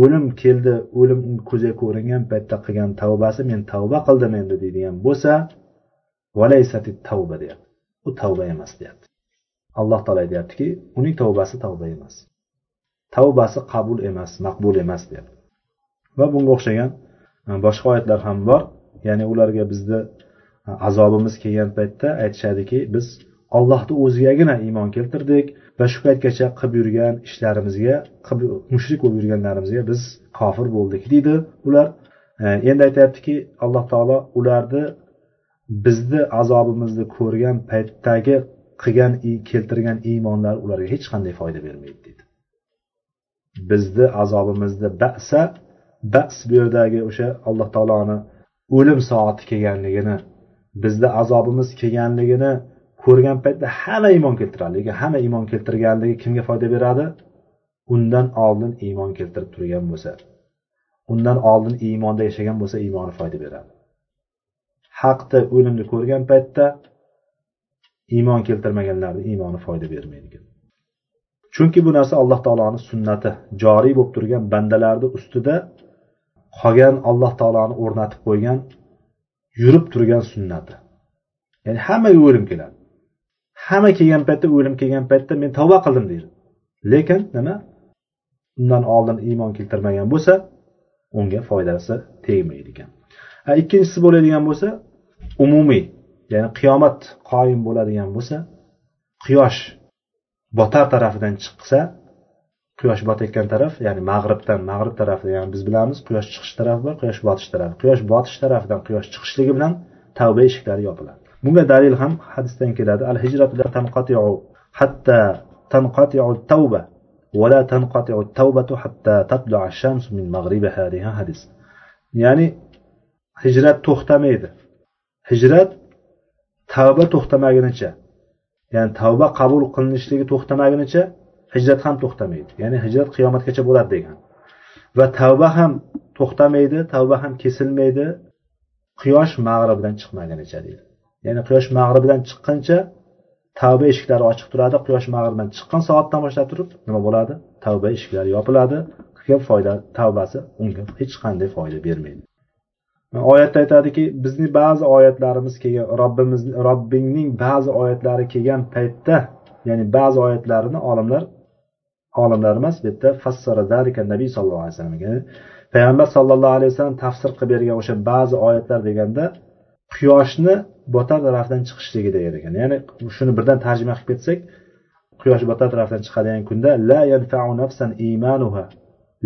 o'lim keldi o'lim ko'ziga ko'ringan paytda qilgan tavbasi men tavba qildim endi deydigan bo'lsa tavba deyapti. U tavba emas deyapti. Alloh taolo aytyaptiki uning tavbasi tavba emas. Tavbasi qabul emas maqbul emas deyapti. Va bunga o'xshagan e, boshqa oyatlar ham bor. Ya'ni ularga bizni azobimiz kelgan paytda aytishadiki biz ollohni o'zigagina iymon keltirdik va shu paytgacha qilib yurgan ishlarimizga mushrik bo'lib yurganlarimizga biz kofir bo'ldik deydi. Ular e, endi aytyaptiki alloh taolo ularni bizni azobimizni ko'rgan paytdagi qilgan keltirgan iymonlar ularga hech qanday foyda bermaydi deydi. Bizni azobimizni basa bas bu yerdagi o'sha alloh taoloni o'lim soati kelganligini bizni azobimiz kelganligini ko'rgan paytda hamma iymon keltiradi lekin hamma iymon keltirganligi kimga foyda beradi? Undan oldin iymon keltirib turgan bo'lsa. Undan oldin iymonda yashagan bo'lsa iymoni foyda beradi. Haqda o'limni ko'rgan paytda iymon keltirmaganlarni iymoni foyda bermaydi ekan chunki bu narsa alloh taoloni sunnati joriy bo'lib turgan bandalarni ustida qolgan alloh taoloni o'rnatib qo'ygan yurib turgan sunnati. Ya'ni hammaga o'lim keladi. Hamma kelgan paytda o'lim kelgan paytda men tavba qildim deydi. Lekin nima? Undan oldin iymon keltirmagan bo'lsa unga foydasi tegmaydi ekan ikkinchisi bo'ladigan bo'lsa umumiy ya'ni qiyomat qoyim bo'ladigan bo'lsa quyosh botar tarafidan chiqsa quyosh botayotgan taraf ya'ni mag'ribdan mag'rib tarafida ya'ni biz bilamiz quyosh chiqish tarafi bor quyosh botish tarafi quyosh botish tarafidan quyosh chiqishligi bilan tavba eshiklari yopiladi. Bunga dalil ham hadisdan keladi. Al hijratu la tanqati'u hatta tanqati'u tavba va la tanqati'u tawbatu hatta tatlu'a ash-shams min maghribiha degan hadis. Ya'ni hijrat to'xtamaydi. Hijrat tavba to'xtamagunicha ya'ni tavba qabul qilinishligi to'xtamagunicha hijrat ham to'xtamaydi. Ya'ni hijrat qiyomatgacha bo'ladi degan. Va tavba ham to'xtamaydi tavba ham kesilmaydi. Quyosh mag'ribidan chiqmagunicha deydi. Ya'ni quyosh mag'ribidan chiqquncha tavba eshiklari ochiq turadi. Quyosh mag'ribidan chiqqan soatdan boshlab turib nima bo'ladi? Tavba eshiklari yopiladi. Qilgan foyda tavbasi unga hech qanday foyda bermaydi. Oyatda aytadiki bizni ba'zi oyatlarimiz kelgan robbimiz robbingning ba'zi oyatlari kelgan paytda ya'ni ba'zi oyatlarini olimlar olimlar emas bu yerda fassara zarika nabiy sallallohu alayhi vasallamga payg'ambar sallallohu alayhi vasallam tafsir qilib bergan o'sha ba'zi oyatlar deganda quyoshni botar tarafdan chiqishligi degan ekan. Ya'ni shuni birdan tarjima qilib ketsak quyosh botar tarafdan chiqadigan kunda la yanfa'u nafsan imanuha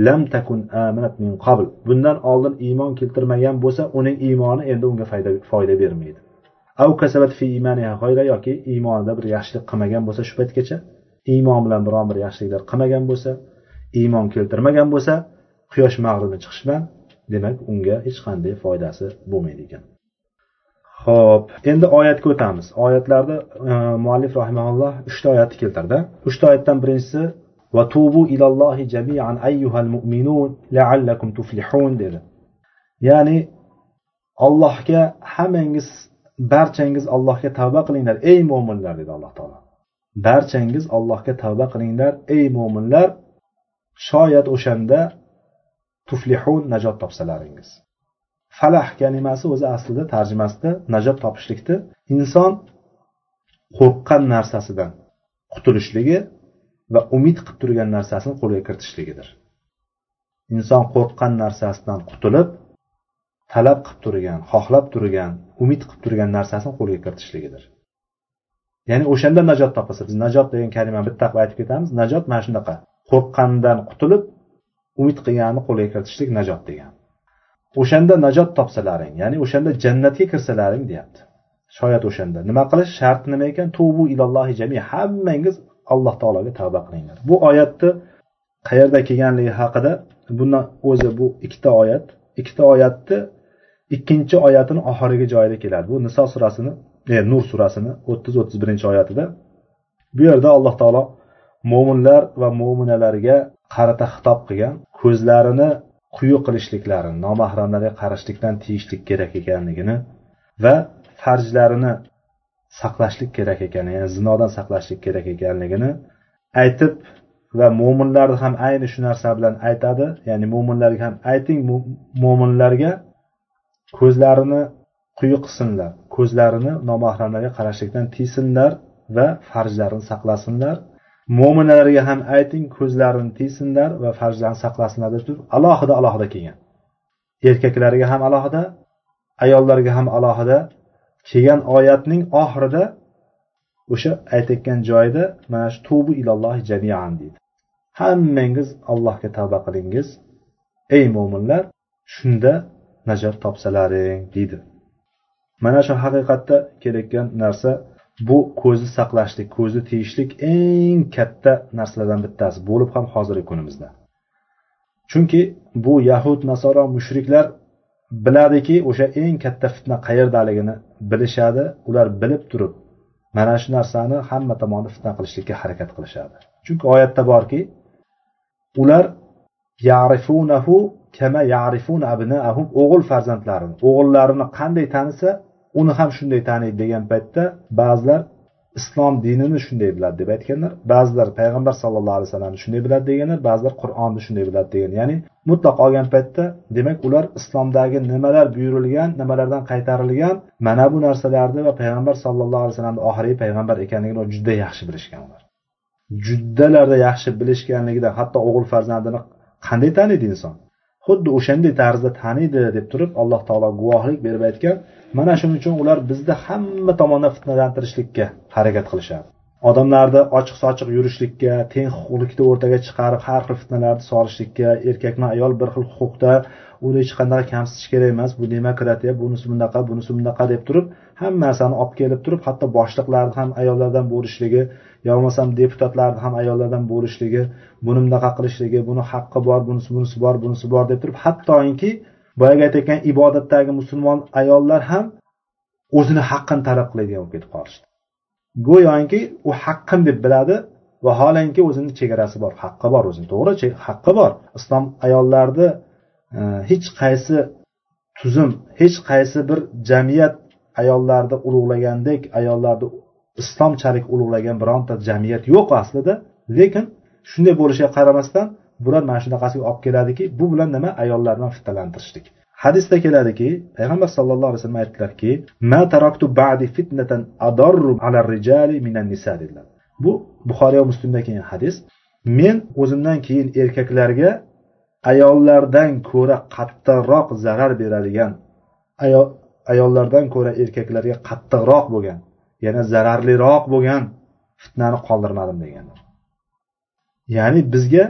lam takun amanat min qabl. Bundan oldin iymon keltirmagan bo'lsa uning iymoni endi unga foyda foyda bermaydi. Av kasabat fi imaniha yoki iymonida bir yaxshilik qilmagan bo'lsa shu paytgacha iymon bilan biron bir yaxshiliklar qilmagan bo'lsa iymon keltirmagan bo'lsa quyosh mag'ribni chiqish bilan demak unga hech qanday foydasi bo'lmaydi ekan. Ho'p endi oyatga o'tamiz. Oyatlarda e, muallif rahimaulloh uchta oyatni keltirdi. Uchta oyatdan birinchisi va tubu ilallohi jamian ayyuhal mu'minun la'allakum tuflihun dedi. Ya'ni allohga hammangiz barchangiz allohga tavba qilinglar ey mo'minlar dedi alloh taolo. Barchangiz allohga tavba qilinglar ey mo'minlar shoyat o'shanda tuflihun najot topsalaringiz. Falah kalimasi o'zi aslida tarjimasida najot topishlikni inson qo'rqqan narsasidan qutulishligi va umid qilib turgan narsasini qo'lga kiritishligidir. Inson qo'rqqan narsasidan qutulib talab qilib turgan xohlab turgan umid qilib turgan narsasini qo'lga kiritishligidir. Ya'ni o'shanda najot topasiz biz najot degan kalimani bitta qilib aytib ketamiz. Najot mana shunaqa. Qo'rqqandan qutulib umid qilganni qo'lga kiritishlik najot degan. O'shanda najot topsalaring ya'ni o'shanda jannatga kirsalaring deyapti. Shoyat o'shanda. Nima qilish sharti nima ekan? Tubu ilallohi jami hammangiz alloh taologa tavba qilinglar. Bu oyatni qayerda kelganligi haqida bundan o'zi bu ikkita oyat. Ikkita oyatni ikkinchi oyatini oxirgi joyida keladi. Bu niso surasini E, nur surasini o'ttiz o'ttiz birinchi oyatida. Bu yerda alloh taolo mo'minlar va mo'minalarga qarata xitob qilgan ko'zlarini quyi qilishliklarini nomahramlarga qarashlikdan tiyishlik kerak ekanligini va farjlarini saqlashlik kerak ekanini ya'ni zinodan saqlashlik kerak ekanligini aytib va mo'minlarni ham ayni shu narsa bilan aytadi. Ya'ni mo'minlarga ham ayting mo'minlarga ko'zlarini quyi qilsinlar. Ko'zlarini nomahramlarga qarashlikdan tiysinlar va farzlarini saqlasinlar. Mo'minalarga ham ayting ko'zlarini tiysinlar va farzlarini saqlasinlar deb turib alohida alohida kelgan. Erkaklarga ham alohida ayollarga ham alohida kelgan oyatning oxirida o'sha aytayotgan joyida mana shu tubu ilallohi jamian deydi. Hammangiz allohga tavba qilingiz. Ey mo'minlar shunda najot topsalaring deydi. Mana shu haqiqatda kerakgan narsa bu ko'zni saqlashlik ko'zni tiyishlik eng katta narsalardan bittasi bo'lib ham hozirgi kunimizda. Chunki bu yahud nasoro mushriklar biladiki o'sha eng katta fitna qayerdaligini bilishadi ular bilib turib mana shu narsani hamma tomonni fitna qilishlikka harakat qilishadi. Chunki oyatda borki ular yarifunahu kama yarifuna abnaahum o'g'il farzandlarini o'g'illarini qanday tanisa uni ham shunday taniydi degan paytda ba'zilar islom dinini shunday biladi deb aytganlar. Ba'zilar payg'ambar sallallohu alayhi vasallamni shunday biladi deganlar ba'zilar qur'onni shunday biladi degan. Ya'ni mutlaq olgan paytda demak ular islomdagi nimalar buyurilgan nimalardan qaytarilgan mana bu narsalarni va payg'ambar sallallohu alayhi vasallamni oxirgi payg'ambar ekanligini juda yaxshi bilishgan ular. Juddalarda yaxshi bilishganligidan hatto o'g'il farzandini qanday taniydi inson? Xuddi o'shanday tarzda taniydi deb turib alloh taolo guvohlik berib aytgan mana shuning uchun ular bizni hamma tomondan fitnalantirishlikka harakat qilishadi. Odamlarni ochiq sochiq yurishlikka teng huquqlikni o'rtaga chiqarib har xil fitnalarni solishlikka erkakni ayol bir xil huquqda uni hech qanday kamsitish kerak emas bu demokratiya bunisi bunaqa bunisi bunaqa deb turib hamma narsani olib kelib turib hatto boshliqlarni ham ayollardan bo'lishligi yo bo'lmasam deputatlarni ham ayollardan bo'lishligi buni bunaqa qilishligi buni haqqi bor bunisi bunisi bor bunisi bor deb turib hattoki boyagi aytayotgan ibodatdagi musulmon ayollar ham o'zini haqqini talab qiladigan bo'lib ketib qolishdi. Go'yoki u haqqim deb biladi vaholanki o'zini chegarasi bor haqqi bor o'zini to'g'ri haqqi bor. Islom ayollarni e, hech qaysi tuzum hech qaysi bir jamiyat ayollarni ulug'lagandek ayollarni islomchalik ulug'lagan bironta jamiyat yo'q aslida. Lekin shunday bo'lishiga qaramasdan bular mana shunaqasiga olib keladiki bu bilan nima ayollarni fitnalantirishlik. Hadisda keladiki payg'ambar sallallohu alayhi vasallam aytdilarki ma taraktu ba'di fitnatan adarru ala rijali minan nisa dedilar. Bu buxoriy va muslimda kelgan hadis. Men o'zimdan keyin erkaklarga ayollardan ko'ra qattiqroq zarar beradigan ayollardan ko'ra erkaklarga qattiqroq bo'lgan yana zararliroq bo'lgan fitnani qoldirmadim deganlar ya'ni bizga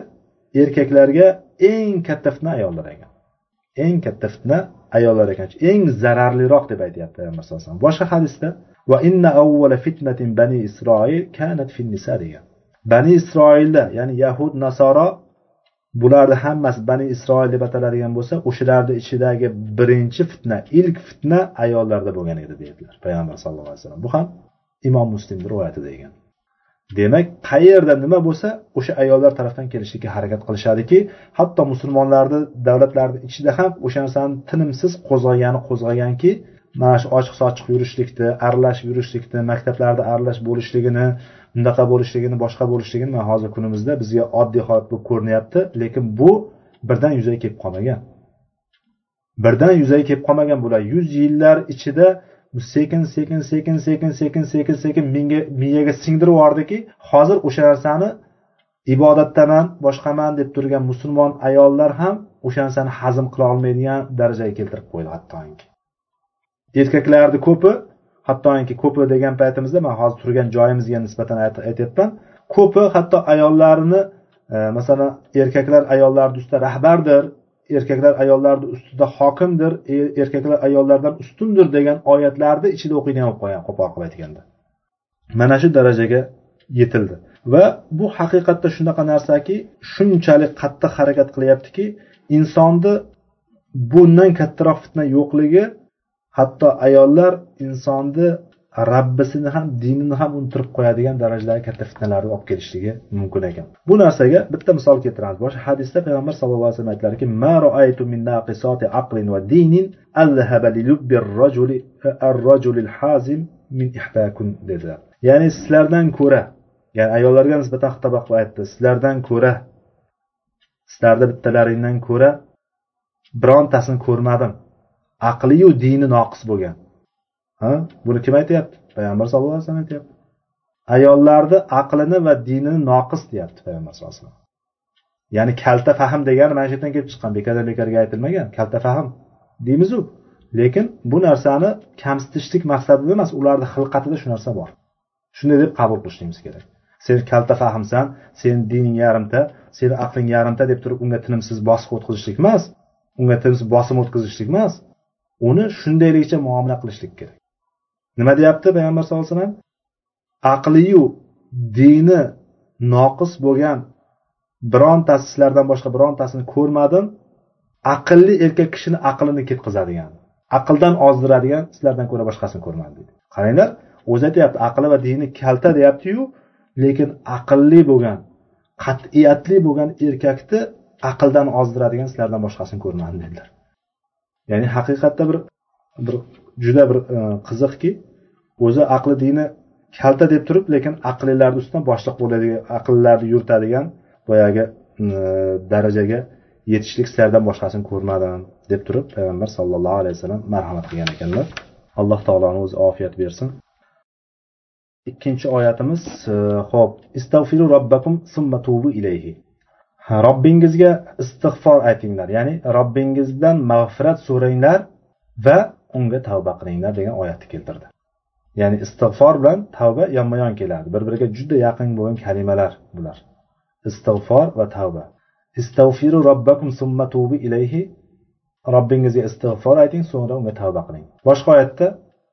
erkaklarga eng katta fitna ayollar ekan. Eng katta fitna ayollar ekan. Eng zararliroq deb aytyapti payg'ambar sallallohu alayhi vasallam. Boshqa hadisda va inna avvala fitnatin bani isroil kanat fin nisa degan. Bani isroilda ya'ni yahud nasoro bularni hammasi bani isroil deb ataladigan bo'lsa o'shalarni ichidagi birinchi fitna ilk fitna ayollarda bo'lgan edi deydilar payg'ambar sallallohu alayhi vasallam. Bu ham imom muslimni rivoyati degan. Demak qayerda nima bo'lsa o'sha ayollar tarafdan kelishlikka harakat qilishadiki hatto musulmonlarni davlatlarni ichida ham o'sha narsani tinimsiz qo'zg'agani qo'zg'aganki mana shu ochiq sochiq yurishlikni aralashib yurishlikni maktablarda aralash bo'lishligini bunaqa bo'lishligini boshqa bo'lishligini mana hozir kunimizda bizga oddiy holat bo'lib ko'rinyapti. Lekin bu birdan yuzaga kelib qolmagan. Birdan yuzaga kelib qolmagan bular yuz yillar ichida sekin sekin sekin sekin sekin sekin sekin miyaga singdirib yubordiki hozir o'sha narsani ibodatdaman boshqaman deb turgan musulmon ayollar ham o'sha narsani hazm qila olmaydigan darajaga keltirib qo'ydi hattoki. Erkaklarni ko'pi hattoki ko'pi degan paytimizda man hozir turgan joyimizga nisbatan aytyapman. Ko'pi hatto ayollarini e, masalan erkaklar ayollarni ustida rahbardir erkaklar ayollarni ustida hokimdir e, erkaklar ayollardan ustundir degan oyatlarni ichida o'qiydigan bo'lib qolgan qo'pol aytganda. Mana shu darajaga yetildi. Va bu haqiqatda shunaqa narsaki shunchalik qattiq harakat qilyaptiki insonni bundan kattaroq fitna yo'qligi hatto ayollar insonni rabbisini ham dinini ham unuttirib qo'yadigan darajadagi katta fitnalarni olib kelishligi mumkin ekan. Bu narsaga bitta misol keltiramiz. Boshqa hadisda payg'ambar sallallohu alayhi vasallam aytdilarki ma roaytu min naqisati aqlin va dinin azhaba li lubbi rajuli ar-rajulil hazim min ihdakun dedilar. Ya'ni sizlardan ko'ra ya'ni ayollarga nisbatan xitob qilib aytdi sizlardan ko'ra sizlarni bittalaringdan ko'ra birontasini ko'rmadim. Aqliyu dini noqis bo'lgan. Ha? Buni kim aytyapti? Payg'ambar sallallohu alayhi vasallam aytyapti. Ayollarni aqlini va dinini noqis deyapti payg'ambar sallallohu alayhi vasallam. Ya'ni kalta fahm degani mana shu yerdan kelib chiqqan bekordan bekorga aytilmagan kalta fahm. Deymizu. Lekin bu narsani kamsitishlik maqsadida emas ularni xilqatida shu narsa bor. Shunday deb qabul qilishligimiz kerak. Sen kalta fahmsan seni dining yarimta seni aqling yarimta deb turib unga tinimsiz bosib o'tkazishlik emas unga tinimsiz bosim o'tkazishlik emas. Uni shundayligicha muomala qilishlik kerak. Nima deyapti payg'ambar sallallohu alayhi vasallam? Aqliyu dini noqis bo'lgan birontasi sizlardan boshqa birontasini ko'rmadim. Aqlli erkak kishini aqlini ketqizadigan aqldan ozdiradigan sizlardan ko'ra boshqasini ko'rmadim deydi qaranglar o'zi aytyapti aqli va dini kalta deyaptiyu lekin aqlli bo'lgan qat'iyatli bo'lgan erkakni aqldan ozdiradigan sizlardan boshqasini ko'rmadim dedilar. Ya'ni haqiqatda bir bir juda bir e, qiziqki o'zi aqli dini kalta deb turib lekin aqllilarni ustidan boshliq bo'ladigan aqllarni yuritadigan boyagi e, darajaga yetishlik sizlardan boshqasini ko'rmadim deb turib payg'ambar sallallohu alayhi vasallam marhamat qilgan ekanlar. Alloh taoloni o'zi ofiyat bersin. Ikkinchi oyatimiz e, ho'p istag'firu robbakum summa tubu ilayhi. Robbingizga istig'for aytinglar. Ya'ni robbingizdan mag'firat so'ranglar va unga tavba qilinglar degan oyatni keltirdi. Ya'ni istig'for bilan tavba yonma yon keladi bir biriga juda yaqin bo'lgan kalimalar bular. Istig'for va tavba. Istag'firu robbakum summa tubu ilayhi. Robbingizga istig'for ayting so'ngra unga tavba qiling. Boshqa oyatda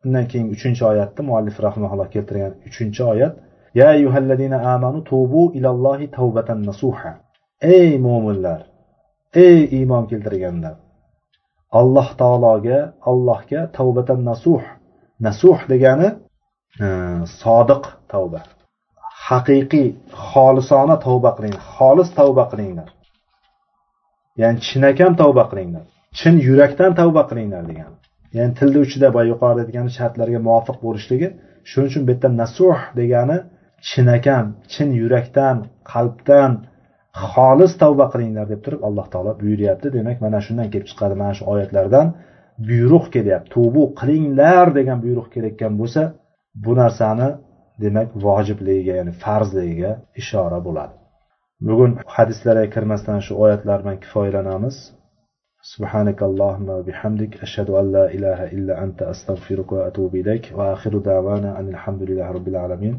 undan keyin uchinchi oyatda muallif rahmaulloh keltirgan uchinchi oyat ya ayyuhallazina amanu tubu ilallohi tavbatan nasuha. Ey mo'minlar ey iymon keltirganlar alloh taologa allohga tavbatan nasuh nasuh degani e, sodiq tavba haqiqiy xolisona tavba qiling xolis tavba qilinglar. Ya'ni chinakam tavba qilinglar chin yurakdan tavba qilinglar degani ya'ni tilni uchida boya yuqorida aytgan shartlarga muvofiq bo'lishligi shuning uchun bu yerda nasuh degani chinakam chin yurakdan qalbdan xolis tavba qilinglar deb turib alloh taolo buyuryapti demak mana shundan kelib chiqadi mana shu oyatlardan buyruq kelyapti tubu qilinglar degan buyruq kelayotgan bo'lsa bu narsani demak vojibligiga ya'ni farzligiga ishora bo'ladi bugun hadislarga kirmasdan shu oyatlar bilan kifoyalanamiz سبحانك اللهم وبحمدك أشهد أن لا إله إلا أنت أستغفرك وأتوب إليك وآخر دعوانا أن الحمد لله رب العالمين